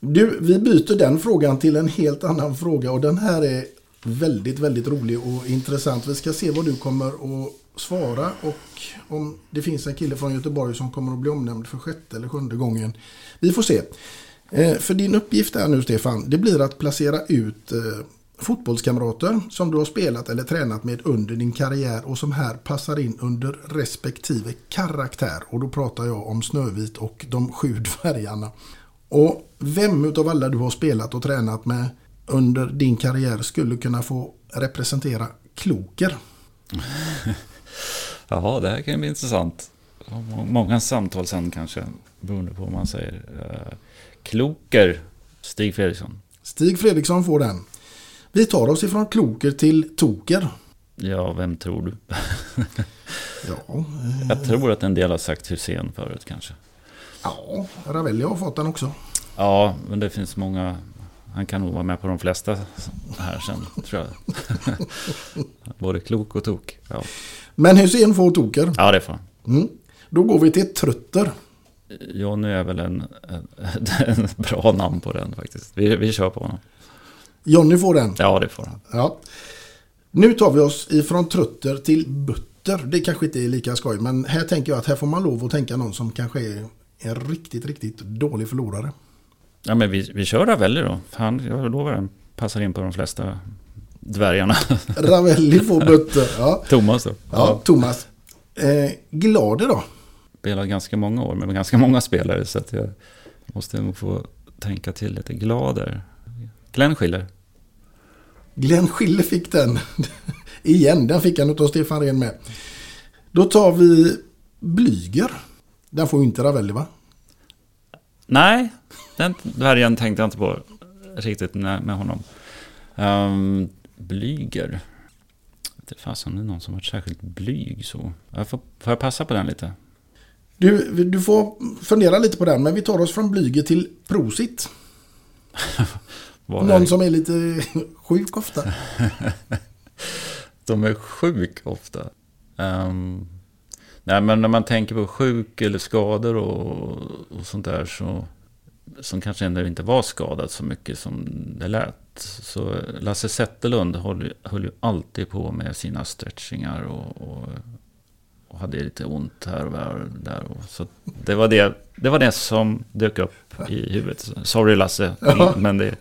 Du, vi byter den frågan till en helt annan fråga och den här är väldigt, väldigt rolig och intressant. Vi ska se vad du kommer att svara och om det finns en kille från Göteborg som kommer att bli omnämnd för sjätte eller sjunde gången. Vi får se. Eh, för din uppgift är nu Stefan, det blir att placera ut eh, fotbollskamrater som du har spelat eller tränat med under din karriär och som här passar in under respektive karaktär. Och då pratar jag om Snövit och de sju (laughs) dvärgarna. Och vem utav alla du har spelat och tränat med under din karriär skulle kunna få representera Kloker? (laughs) Jaha, det här kan ju bli intressant. Många samtal sen kanske, beroende på vad man säger. Eh, Kloker, Stig Fredriksson. Stig Fredriksson får den. Vi tar oss ifrån Kloker till Toker. Ja, vem tror du? (laughs) Ja, eh, Jag tror att en del har sagt Hussein förut kanske. ja Ravelli har fått den också. Ja, men det finns många. Han kan nog vara med på de flesta här sen, tror jag. (laughs) Både klok och tok. Ja, Men Hussein får Toker. ja det får han. Mm. Då går vi till Trutter. Johnny är väl en, en, (laughs) en bra namn på den faktiskt. Vi, vi kör på honom. Jonny får den. Ja, det får han. Ja. Nu tar vi oss ifrån Trutter till Butter. Det kanske inte är lika skoj, men här tänker jag att här får man lov att tänka någon som kanske är En riktigt, riktigt dålig förlorare. Ja, men vi, vi kör Ravelli då. Han, jag lovar, den passar in på de flesta dvärgarna. Ravelli får bötter. Ja, (laughs) Thomas då. ja Thomas. Eh, Glade då? Spelat ganska många år med ganska många spelare. Så att jag måste nog få tänka till lite. Glader. Glenn Schiller. Glenn Schiller fick den. (laughs) Igen, den fick han av Stefan Rehn med. Då tar vi Blyger. Den får inte Ravelli va? Nej, den dvärgen tänkte jag inte på riktigt med med honom. Um, blyger. Det fasen det är någon som varit särskilt blyg så. Jag får, får jag passa på den lite? Du, du får fundera lite på den, men vi tar oss från Blyger till Prosit. (laughs) Någon är- som är lite sjuk ofta. (laughs) De är sjuk ofta. Ehm, nej, men när man tänker på sjuk eller skador och, och sånt där så som kanske ändå inte var skadad så mycket som det lät. Så Lasse Zetterlund höll, höll ju alltid på med sina stretchingar och, och, och hade lite ont här och där. Och där så det var det, det var det som dök upp i huvudet. Sorry Lasse, Ja. men det...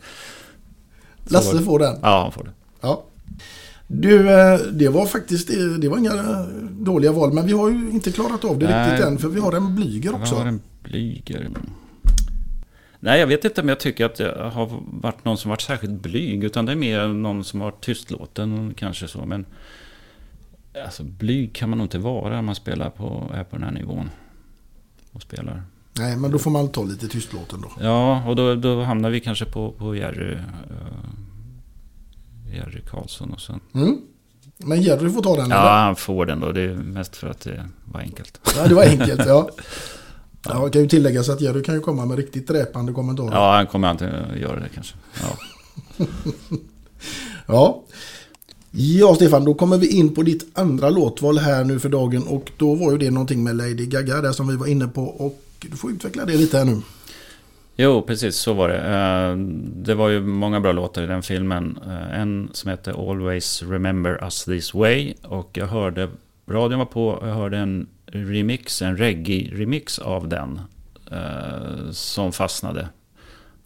Lasse får den. Ja, han får det. Ja. Du, eh, det var faktiskt det var inga eh, dåliga val, men vi har ju inte klarat av det Nej. riktigt än, för vi har en Blyger också. var en blyger? Nej, jag vet inte om jag tycker att det har varit någon som varit särskilt blyg. Utan det är mer någon som har varit tystlåten kanske så. Men alltså, blyg kan man nog inte vara när man spelar på, är på den här nivån. Och spelar. Nej, men då får man ta lite tystlåten då. Ja, och då, då hamnar vi kanske på, på Jerry, uh, Jerry Karlsson och sen. Mm. Men Jerry får ta den. Ja, eller? han får den då. Det är mest för att det var enkelt. ja, det var enkelt. Ja. (laughs) Ja, det kan ju tilläggas att Jerry kan ju komma med riktigt dräpande kommentarer. Ja, han kommer inte göra det kanske. Ja. (laughs) Ja. Ja, Stefan, då kommer vi in på ditt andra låtval här nu för dagen och då var ju det någonting med Lady Gaga där som vi var inne på och du får utveckla det lite här nu. Jo, precis så var det. Eh, det var ju många bra låtar i den filmen. Eh, en som heter Always Remember Us This Way. Och jag hörde, radion var på, och jag hörde en remix, en reggae-remix av den. Eh, som fastnade.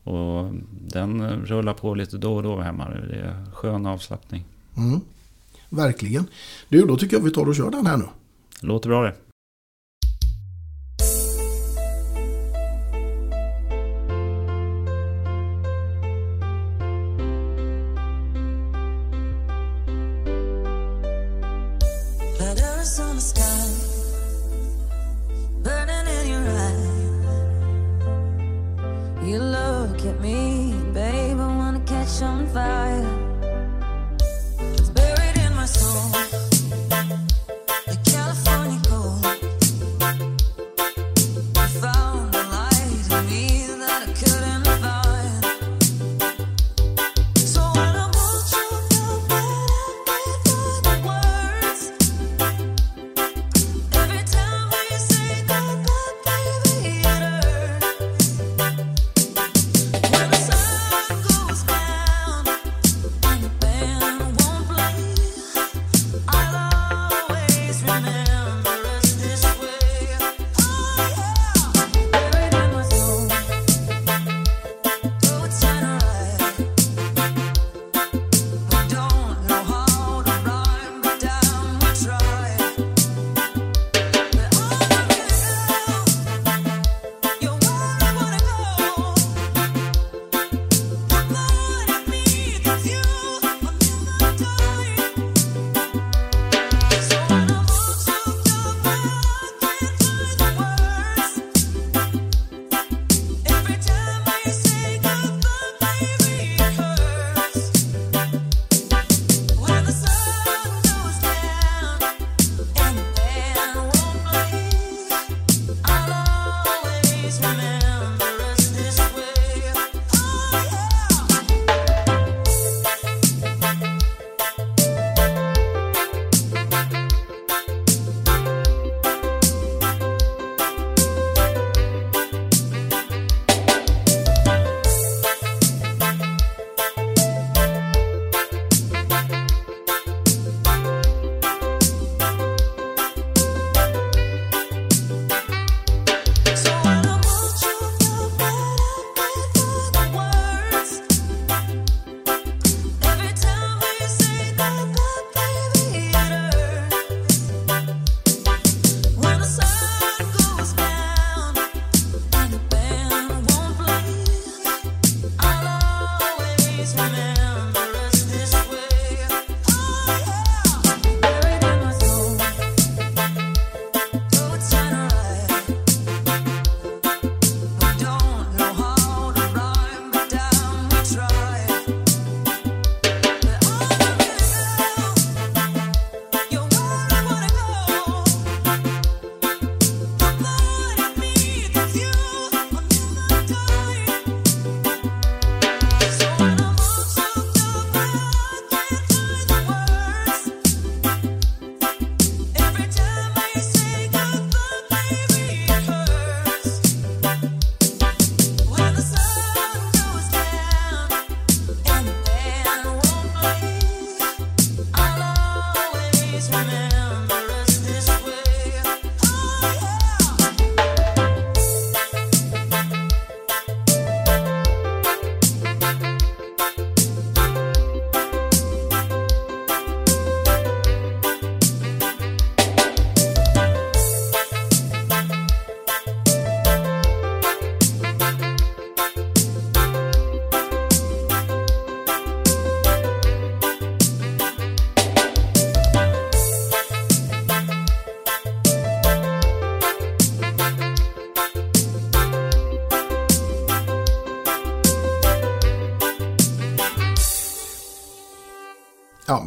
Och den rullar på lite då och då hemma. Det är skön avslappning. Mm. Verkligen. Du, då tycker jag vi tar och kör den här nu. Låter bra det.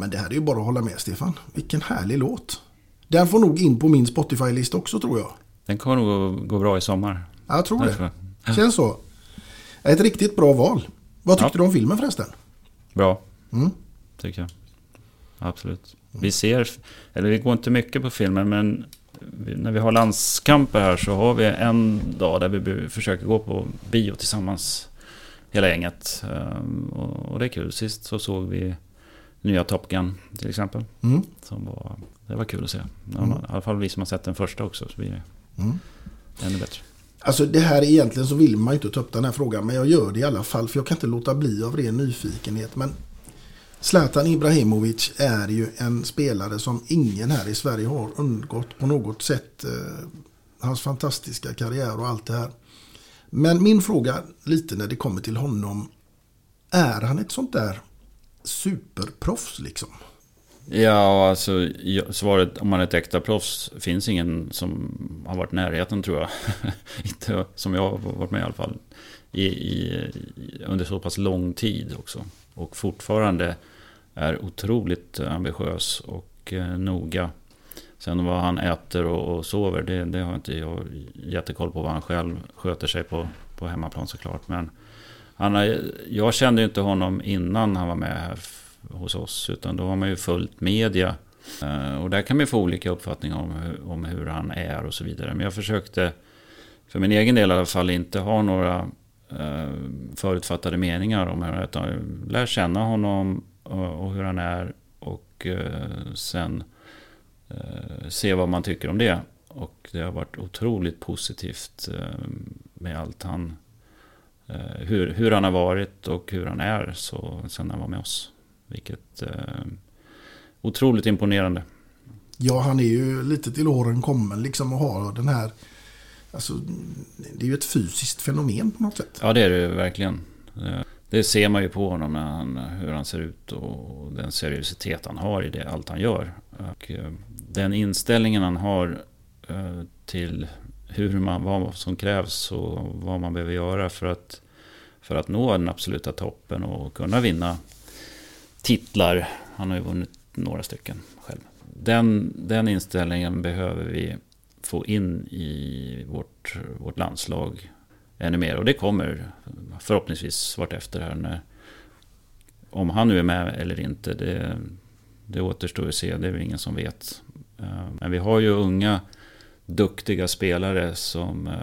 Men det här är ju bara att hålla med Stefan. Vilken härlig låt. Den får nog in på min Spotify-lista också tror jag. Den kommer nog gå bra i sommar. Ja, jag tror Jag det. tror. (laughs) Känns så. Ett riktigt bra val. Vad tyckte Ja. du om filmen förresten? Bra, Mm. tycker jag. Absolut. Vi ser, eller vi går inte mycket på filmen, men när vi har landskamper här så har vi en dag där vi försöker gå på bio tillsammans. Hela gänget. Ehm, Och, och det är kul. Sist så såg vi nya Top Gun till exempel. Mm. Som var, det var kul att se. Mm. I alla fall vi som har sett den första också. Så blir det Mm. ännu bättre. Alltså det här egentligen så vill man ju inte ta upp den här frågan men jag gör det i alla fall för jag kan inte låta bli av ren nyfikenhet. Men Zlatan Ibrahimovic är ju en spelare som ingen här i Sverige har undgått på något sätt. Eh, hans fantastiska karriär och allt det här. Men min fråga lite när det kommer till honom. Är han ett sånt där superproffs liksom? Ja, alltså svaret om man är ett äkta proffs finns ingen som har varit i närheten tror jag. (laughs) Inte som jag har varit med i alla fall. I, i, i, under så pass lång tid också. Och fortfarande är otroligt ambitiös och eh, noga. Sen vad han äter och, och sover, det, det har inte jag jättekoll på vad han själv sköter sig på, på hemmaplan såklart. Men han har, jag kände ju inte honom innan han var med här hos oss. Utan då har man ju följt media. Eh, och där kan man ju få olika uppfattningar om, hur- om hur han är och så vidare. Men jag försökte, för min egen del i alla fall, inte ha några eh, förutfattade meningar om hur han är. Utan lär känna honom och, och hur han är. Och eh, sen eh, se vad man tycker om det. Och det har varit otroligt positivt eh, med allt han eh, hur, hur han har varit och hur han är så, sen han var med oss. Vilket eh, otroligt imponerande. Ja, han är ju lite till åren kommen liksom och har den här... Alltså, det är ju ett fysiskt fenomen på något sätt. Ja, det är det verkligen. Eh, Det ser man ju på honom när han, hur han ser ut och den seriositet han har i det, allt han gör. Och eh, den inställningen han har eh, till hur man, vad som krävs och vad man behöver göra för att, för att nå den absoluta toppen och kunna vinna titlar. Han har ju vunnit några stycken själv. Den, den inställningen behöver vi få in i vårt, vårt landslag ännu mer. Och det kommer förhoppningsvis vartefter här. När, om han nu är med eller inte, det, det återstår att se. Det är väl ingen som vet. Eh, men vi har ju unga, duktiga spelare som eh,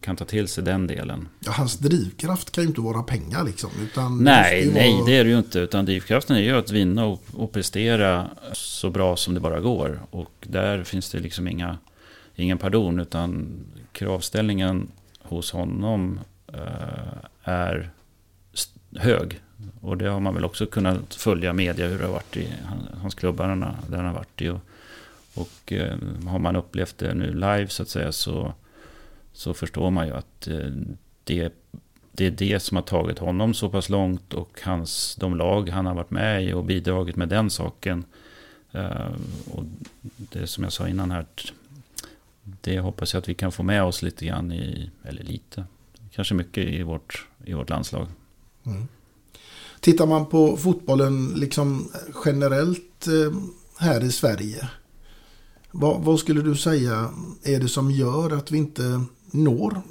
kan ta till sig den delen. Ja, hans drivkraft kan ju inte vara pengar liksom. Utan det Nej, nej vara- det är det ju inte. Utan drivkraften är ju att vinna och, och prestera så bra som det bara går. Och där finns det liksom inga, ingen pardon. Utan kravställningen hos honom eh, är hög. Och det har man väl också kunnat följa media hur det har varit i han- hans klubbarna där han har varit i. Och, och eh, har man upplevt det nu live så att säga så, så förstår man ju att eh, det det är det som har tagit honom så pass långt och hans, de lag han har varit med i och bidragit med den saken. Eh, och det som jag sa innan här, det hoppas jag att vi kan få med oss lite grann i, eller lite, kanske mycket i vårt, i vårt landslag. Mm. Tittar man på fotbollen liksom generellt eh, här i Sverige. Vad, vad skulle du säga är det som gör att vi inte når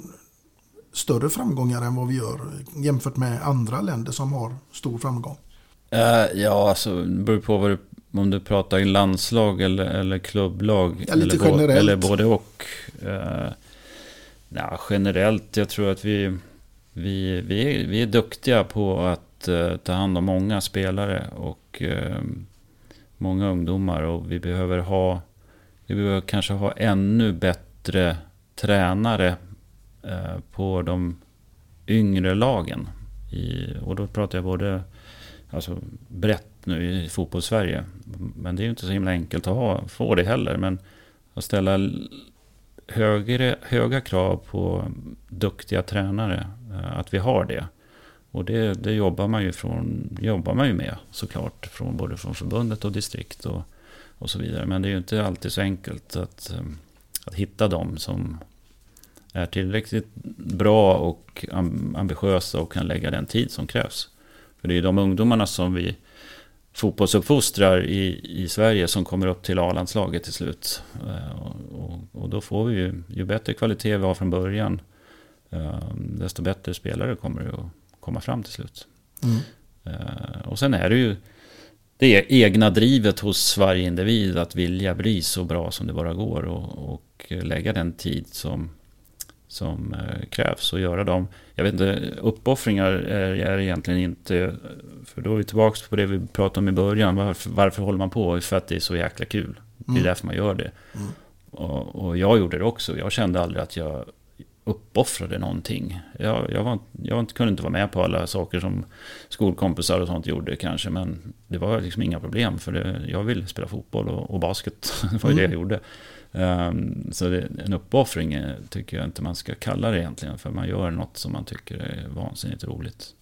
större framgångar än vad vi gör jämfört med andra länder som har stor framgång? Eh, ja, alltså det beror på vad du, om du pratar i landslag eller, eller klubblag. Ja, eller, generellt. eller både och. Uh, ja, generellt, jag tror att vi, vi, vi, är, vi är duktiga på att eh, ta hand om många spelare och eh, många ungdomar. Och vi behöver ha, vi behöver kanske ha ännu bättre tränare eh, på de yngre lagen. I, och då pratar jag både alltså, brett nu i fotbollssverige. Men det är ju inte så himla enkelt att ha, få det heller. Men att ställa högre, höga krav på duktiga tränare, eh, att vi har det. Och det, det jobbar, man ju från, jobbar man ju med såklart, från, både från förbundet och distrikt och, och så vidare. Men det är ju inte alltid så enkelt att, eh, att hitta dem som är tillräckligt bra och am- ambitiösa och kan lägga den tid som krävs. För det är ju de ungdomarna som vi fotbollsuppfostrar i, i Sverige som kommer upp till A-landslaget till slut. Eh, och, och, och då får vi ju, ju bättre kvalitet vi har från början, eh, desto bättre spelare kommer det att komma fram till slut. Mm. Och sen är det ju det egna drivet hos varje individ att vilja bli så bra som det bara går och, och lägga den tid som, som eh, krävs och göra dem. Jag vet inte, uppoffringar är, är egentligen inte, för då är vi tillbaka på det vi pratade om i början. Varför, varför håller man på? För att det är så jäkla kul. Det är Mm. därför man gör det. Mm. Och, och jag gjorde det också. Jag kände aldrig att jag uppoffrade någonting. Jag, jag, var, jag kunde inte vara med på alla saker som skolkompisar och sånt gjorde kanske. Men det var liksom inga problem. För det, jag ville spela fotboll och, och basket. (laughs) Det var ju Mm. det jag gjorde. Ehm, så det, en uppoffring tycker jag inte man ska kalla det egentligen. För man gör något som man tycker är vansinnigt roligt.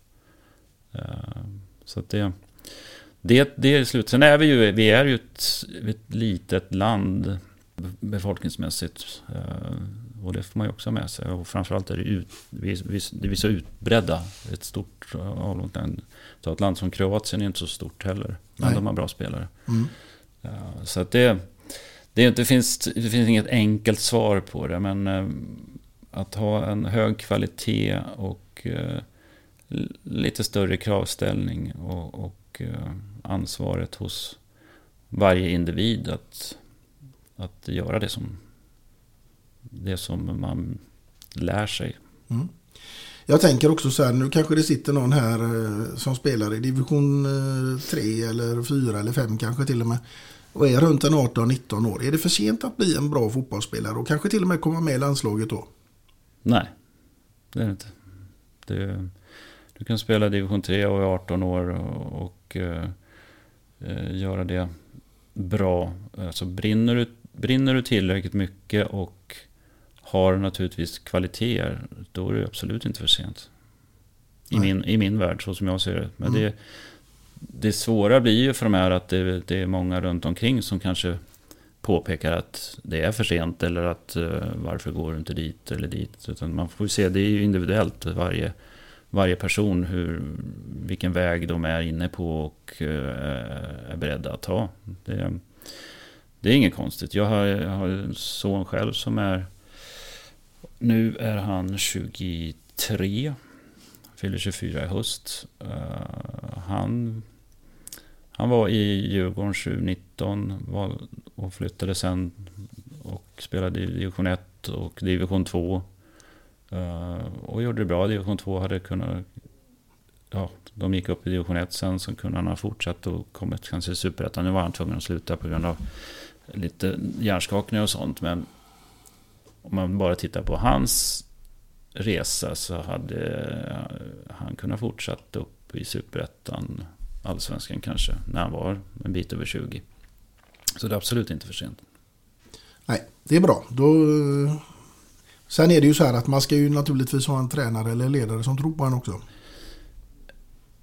Ehm, så det, det, det är slut. Sen är vi ju, vi är ju ett, ett litet land befolkningsmässigt. Eh, Och det får man ju också med sig. Och framförallt är det, ut, vi, vi, det är så utbredda. Ett stort avlångt land. Så ett land som Kroatien är inte så stort heller. Men Nej. de har bra spelare. Mm. Ja, Så att det, det, inte, finns, det finns inget enkelt svar på det. Men eh, att ha en hög kvalitet och eh, lite större kravställning och, och eh, ansvaret hos varje individ att, att göra det som, det som man lär sig. Mm. Jag tänker också så här, nu kanske det sitter någon här eh, som spelar i division 3 eller 4 eller 5 kanske till och med. Och är runt en 18-19 år. Är det för sent att bli en bra fotbollsspelare och kanske till och med komma med i landslaget då? Nej, det är det inte. Det, du kan spela division 3 och är 18 år och, och eh, eh, göra det bra. Alltså brinner du, brinner du tillräckligt mycket och har naturligtvis kvaliteter, då är det absolut inte för sent. I, Nej. min, I min värld, så som jag ser det. Men Mm. det, det svåra blir ju för de här att det, det är många runt omkring som kanske påpekar att det är för sent eller att eh, varför går du inte dit eller dit. Utan man får ju se, det är ju individuellt varje, varje person hur, vilken väg de är inne på och eh, är beredda att ta. Det, det är inget konstigt. Jag har, jag har en son själv som är, nu är han 23, fyller 24 i höst. Eh, han han var i Djurgården 2019 och flyttade sen och spelade i division 1 och division 2. Eh, och gjorde det bra. Division 2 hade kunnat... Ja, de gick upp i division 1 sen så kunde han ha fortsatt och kommit kanske i superettan. Nu var han tvungen att sluta på grund av lite hjärnskakningar och sånt. Men om man bara tittar på hans resa så hade han kunnat fortsatt upp i superettan allsvenskan kanske, när han var en bit över 20. Så det är absolut inte för sent. Nej, det är bra. Då, eh, sen är det ju så här att man ska ju naturligtvis ha en tränare eller ledare som tror på en också.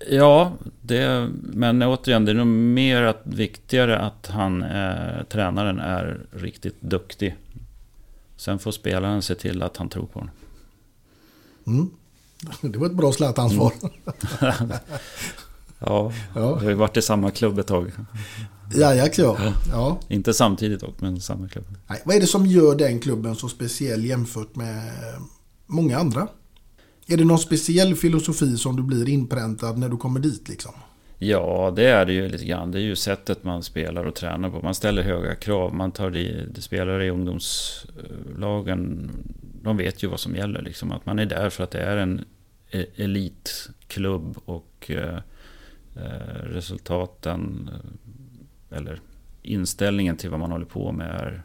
Ja, det, men återigen, det är nog mer att, viktigare att han, är, tränaren, är riktigt duktig. Sen får spelaren se till att han tror på honom. Mm. (laughs) Det var ett bra Zlatan-svar. (laughs) Ja, Ja. vi har ju varit i samma klubb ett tag. Ajax ja. ja. Inte samtidigt dock, men samma klubb. Nej, vad är det som gör den klubben så speciell jämfört med många andra? Är det någon speciell filosofi som du blir inpräntad när du kommer dit liksom? Ja, det är det ju lite grann. Det är ju sättet man spelar och tränar på. Man ställer höga krav. Man tar i, spelare i ungdomslagen, de vet ju vad som gäller. Liksom. Att man är där för att det är en e- elitklubb och eh, eh, resultaten, eh, eller inställningen till vad man håller på med är,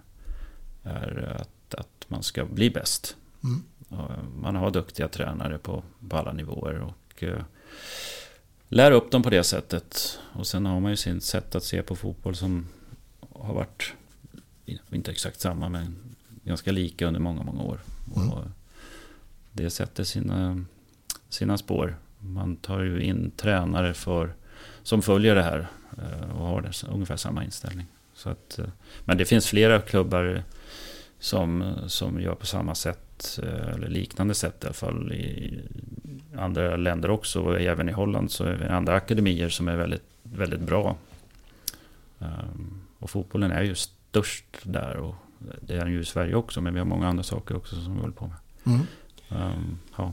är att, att man ska bli bäst. Mm. Man har duktiga tränare på, på alla nivåer. och eh, lär upp dem på det sättet. Och sen har man ju sin sätt att se på fotboll som har varit, inte exakt samma, men ganska lika under många, många år. Mm. Och det sätter sina, sina spår. Man tar ju in tränare för, som följer det här eh, och har det, ungefär samma inställning. Så att, eh, men det finns flera klubbar som, som gör på samma sätt, eh, eller liknande sätt i alla fall i andra länder också. Och även i Holland så är det andra akademier som är väldigt, väldigt bra Ehm, och fotbollen är ju störst där och det är den ju i Sverige också men vi har många andra saker också som vi håller på med. Mm. Ehm, ja.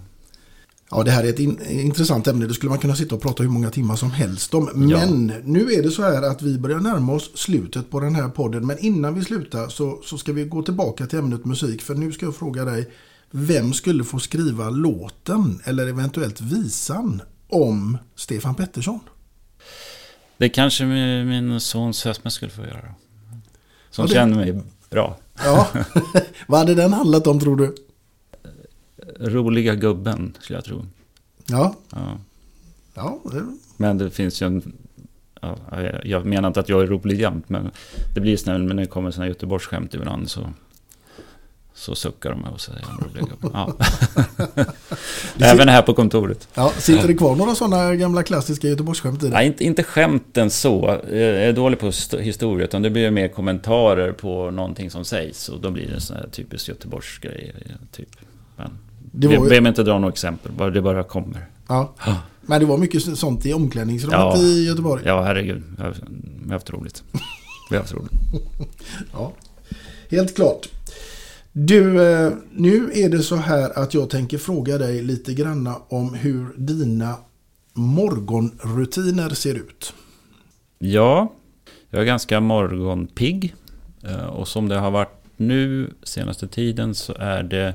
Ja, det här är ett in intressant ämne. Det skulle man kunna sitta och prata hur många timmar som helst om. Men nu är det så här att vi börjar närma oss slutet på den här podden. Men innan vi slutar så, så ska vi gå tillbaka till ämnet musik. För nu ska jag fråga dig. Vem skulle få skriva låten eller eventuellt visan om Stefan Pettersson? Det kanske min, min son Sesme skulle få göra. Som Ja, det- känner mig bra. Ja, (laughs) (laughs) vad hade den handlat om tror du? Roliga gubben skulle jag tro. Ja, Ja. ja det, Men det finns ju en... Ja, jag- menar inte att jag är rolig jämt, men det blir snällt när det kommer sådana Göteborgsskämt ibland så, så suckar de och säger en rolig gubbe. Ja. (laughs) Även här på kontoret. ja, sitter det kvar några sådana gamla klassiska Göteborgsskämt i det? Nej, inte, inte skämten så. Jag är dålig på st- historia, utan det blir mer kommentarer på någonting som sägs. Och då blir det sån här typiskt Göteborgsgrej. Typ. Men Det var ju- mig inte dra några exempel, det bara kommer. Ja. Men det var mycket sånt i omklädningsrummet Ja. i Göteborg. Ja, herregud. Har, jag har haft roligt. Vi har haft roligt. (laughs) Ja, helt klart. Du, eh, nu är det så här att jag tänker fråga dig lite granna om hur dina morgonrutiner ser ut. Ja, jag är ganska morgonpigg. Eh, Och som det har varit nu senaste tiden så är det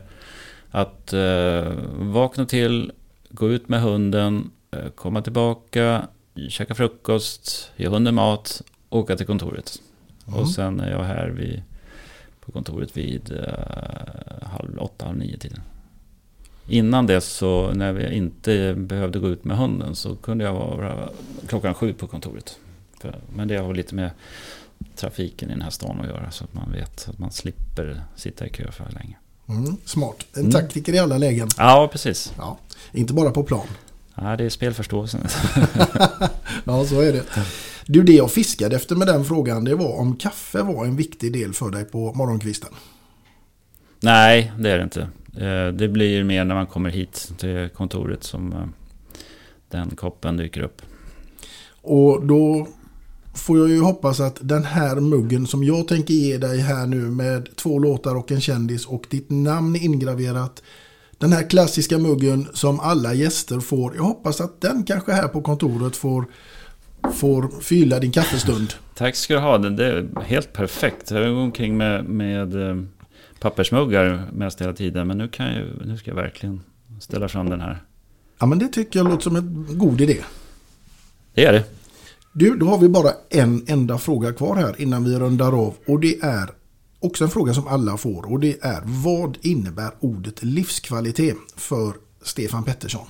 att eh, vakna till, gå ut med hunden, eh, komma tillbaka, käka frukost, ge hunden mat, åka till kontoret. Mm. Och sen är jag här vid, på kontoret vid eh, halv åtta, halv nio tiden. Innan dess så när vi inte behövde gå ut med hunden så kunde jag vara klockan sju på kontoret. För, men det har lite med trafiken i den här stan att göra så att man vet att man slipper sitta i kö för länge. Mm, smart. En Mm. taktiker i alla lägen. Ja, precis. Ja, inte bara på plan. Ja, det är spelförståelsen. (laughs) (laughs) Ja, så är det. Du, det jag fiskade efter med den frågan det var om kaffe var en viktig del för dig på morgonkvisten. Nej, det är det inte. Eh, Det blir mer när man kommer hit till kontoret som eh, den koppen dyker upp. Och då får jag ju hoppas att den här muggen som jag tänker ge dig här nu med två låtar och en kändis och ditt namn ingraverat. Den här klassiska muggen som alla gäster får. Jag hoppas att den kanske här på kontoret får, får fylla din kaffestund. Tack ska du ha. Det är helt perfekt. Jag går omkring med, med eh, pappersmuggar mest hela tiden. Men nu, kan jag, nu ska jag verkligen ställa fram den här. Ja men det tycker jag låter som en god idé. Det är det. Du, då har vi bara en enda fråga kvar här innan vi rundar av. Och det är också en fråga som alla får. Och det är vad innebär ordet livskvalitet för Stefan Pettersson?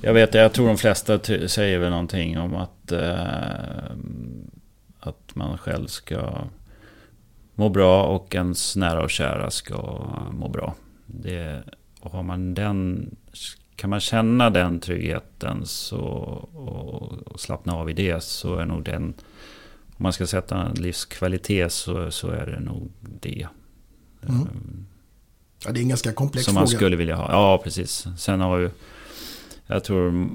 Jag vet, jag tror de flesta säger väl någonting om att, eh, att man själv ska må bra och ens nära och kära ska må bra. Det, och har man den, kan man känna den tryggheten så, och, och slappna av i det så är nog den, om man ska sätta en livskvalitet så, så är det nog det. Mm. Ja, det är en ganska komplex Som fråga. man skulle vilja ha. Ja, precis. Sen har ju... Jag tror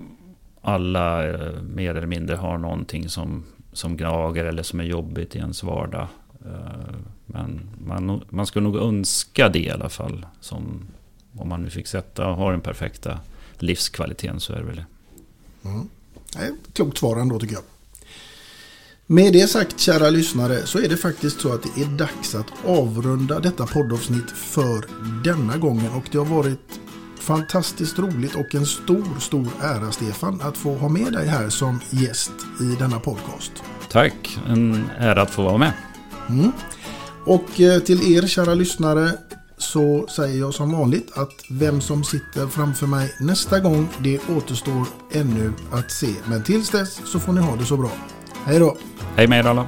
alla eh, mer eller mindre har någonting som, som gnager eller som är jobbigt i ens vardag. Eh, Men man, man skulle nog önska det i alla fall. Som, om man nu fick sätta och ha den perfekta livskvaliteten så är det väl det. Mm. Klokt svar ändå tycker jag. Med det sagt kära lyssnare så är det faktiskt så att det är dags att avrunda detta poddavsnitt för denna gången. Och det har varit fantastiskt roligt och en stor, stor ära Stefan att få ha med dig här som gäst i denna podcast. Tack, en ära att få vara med. Mm. Och eh, till er kära lyssnare så säger jag som vanligt att vem som sitter framför mig nästa gång det återstår ännu att se. Men tills dess så får ni ha det så bra. Hej då! Hej med er alla.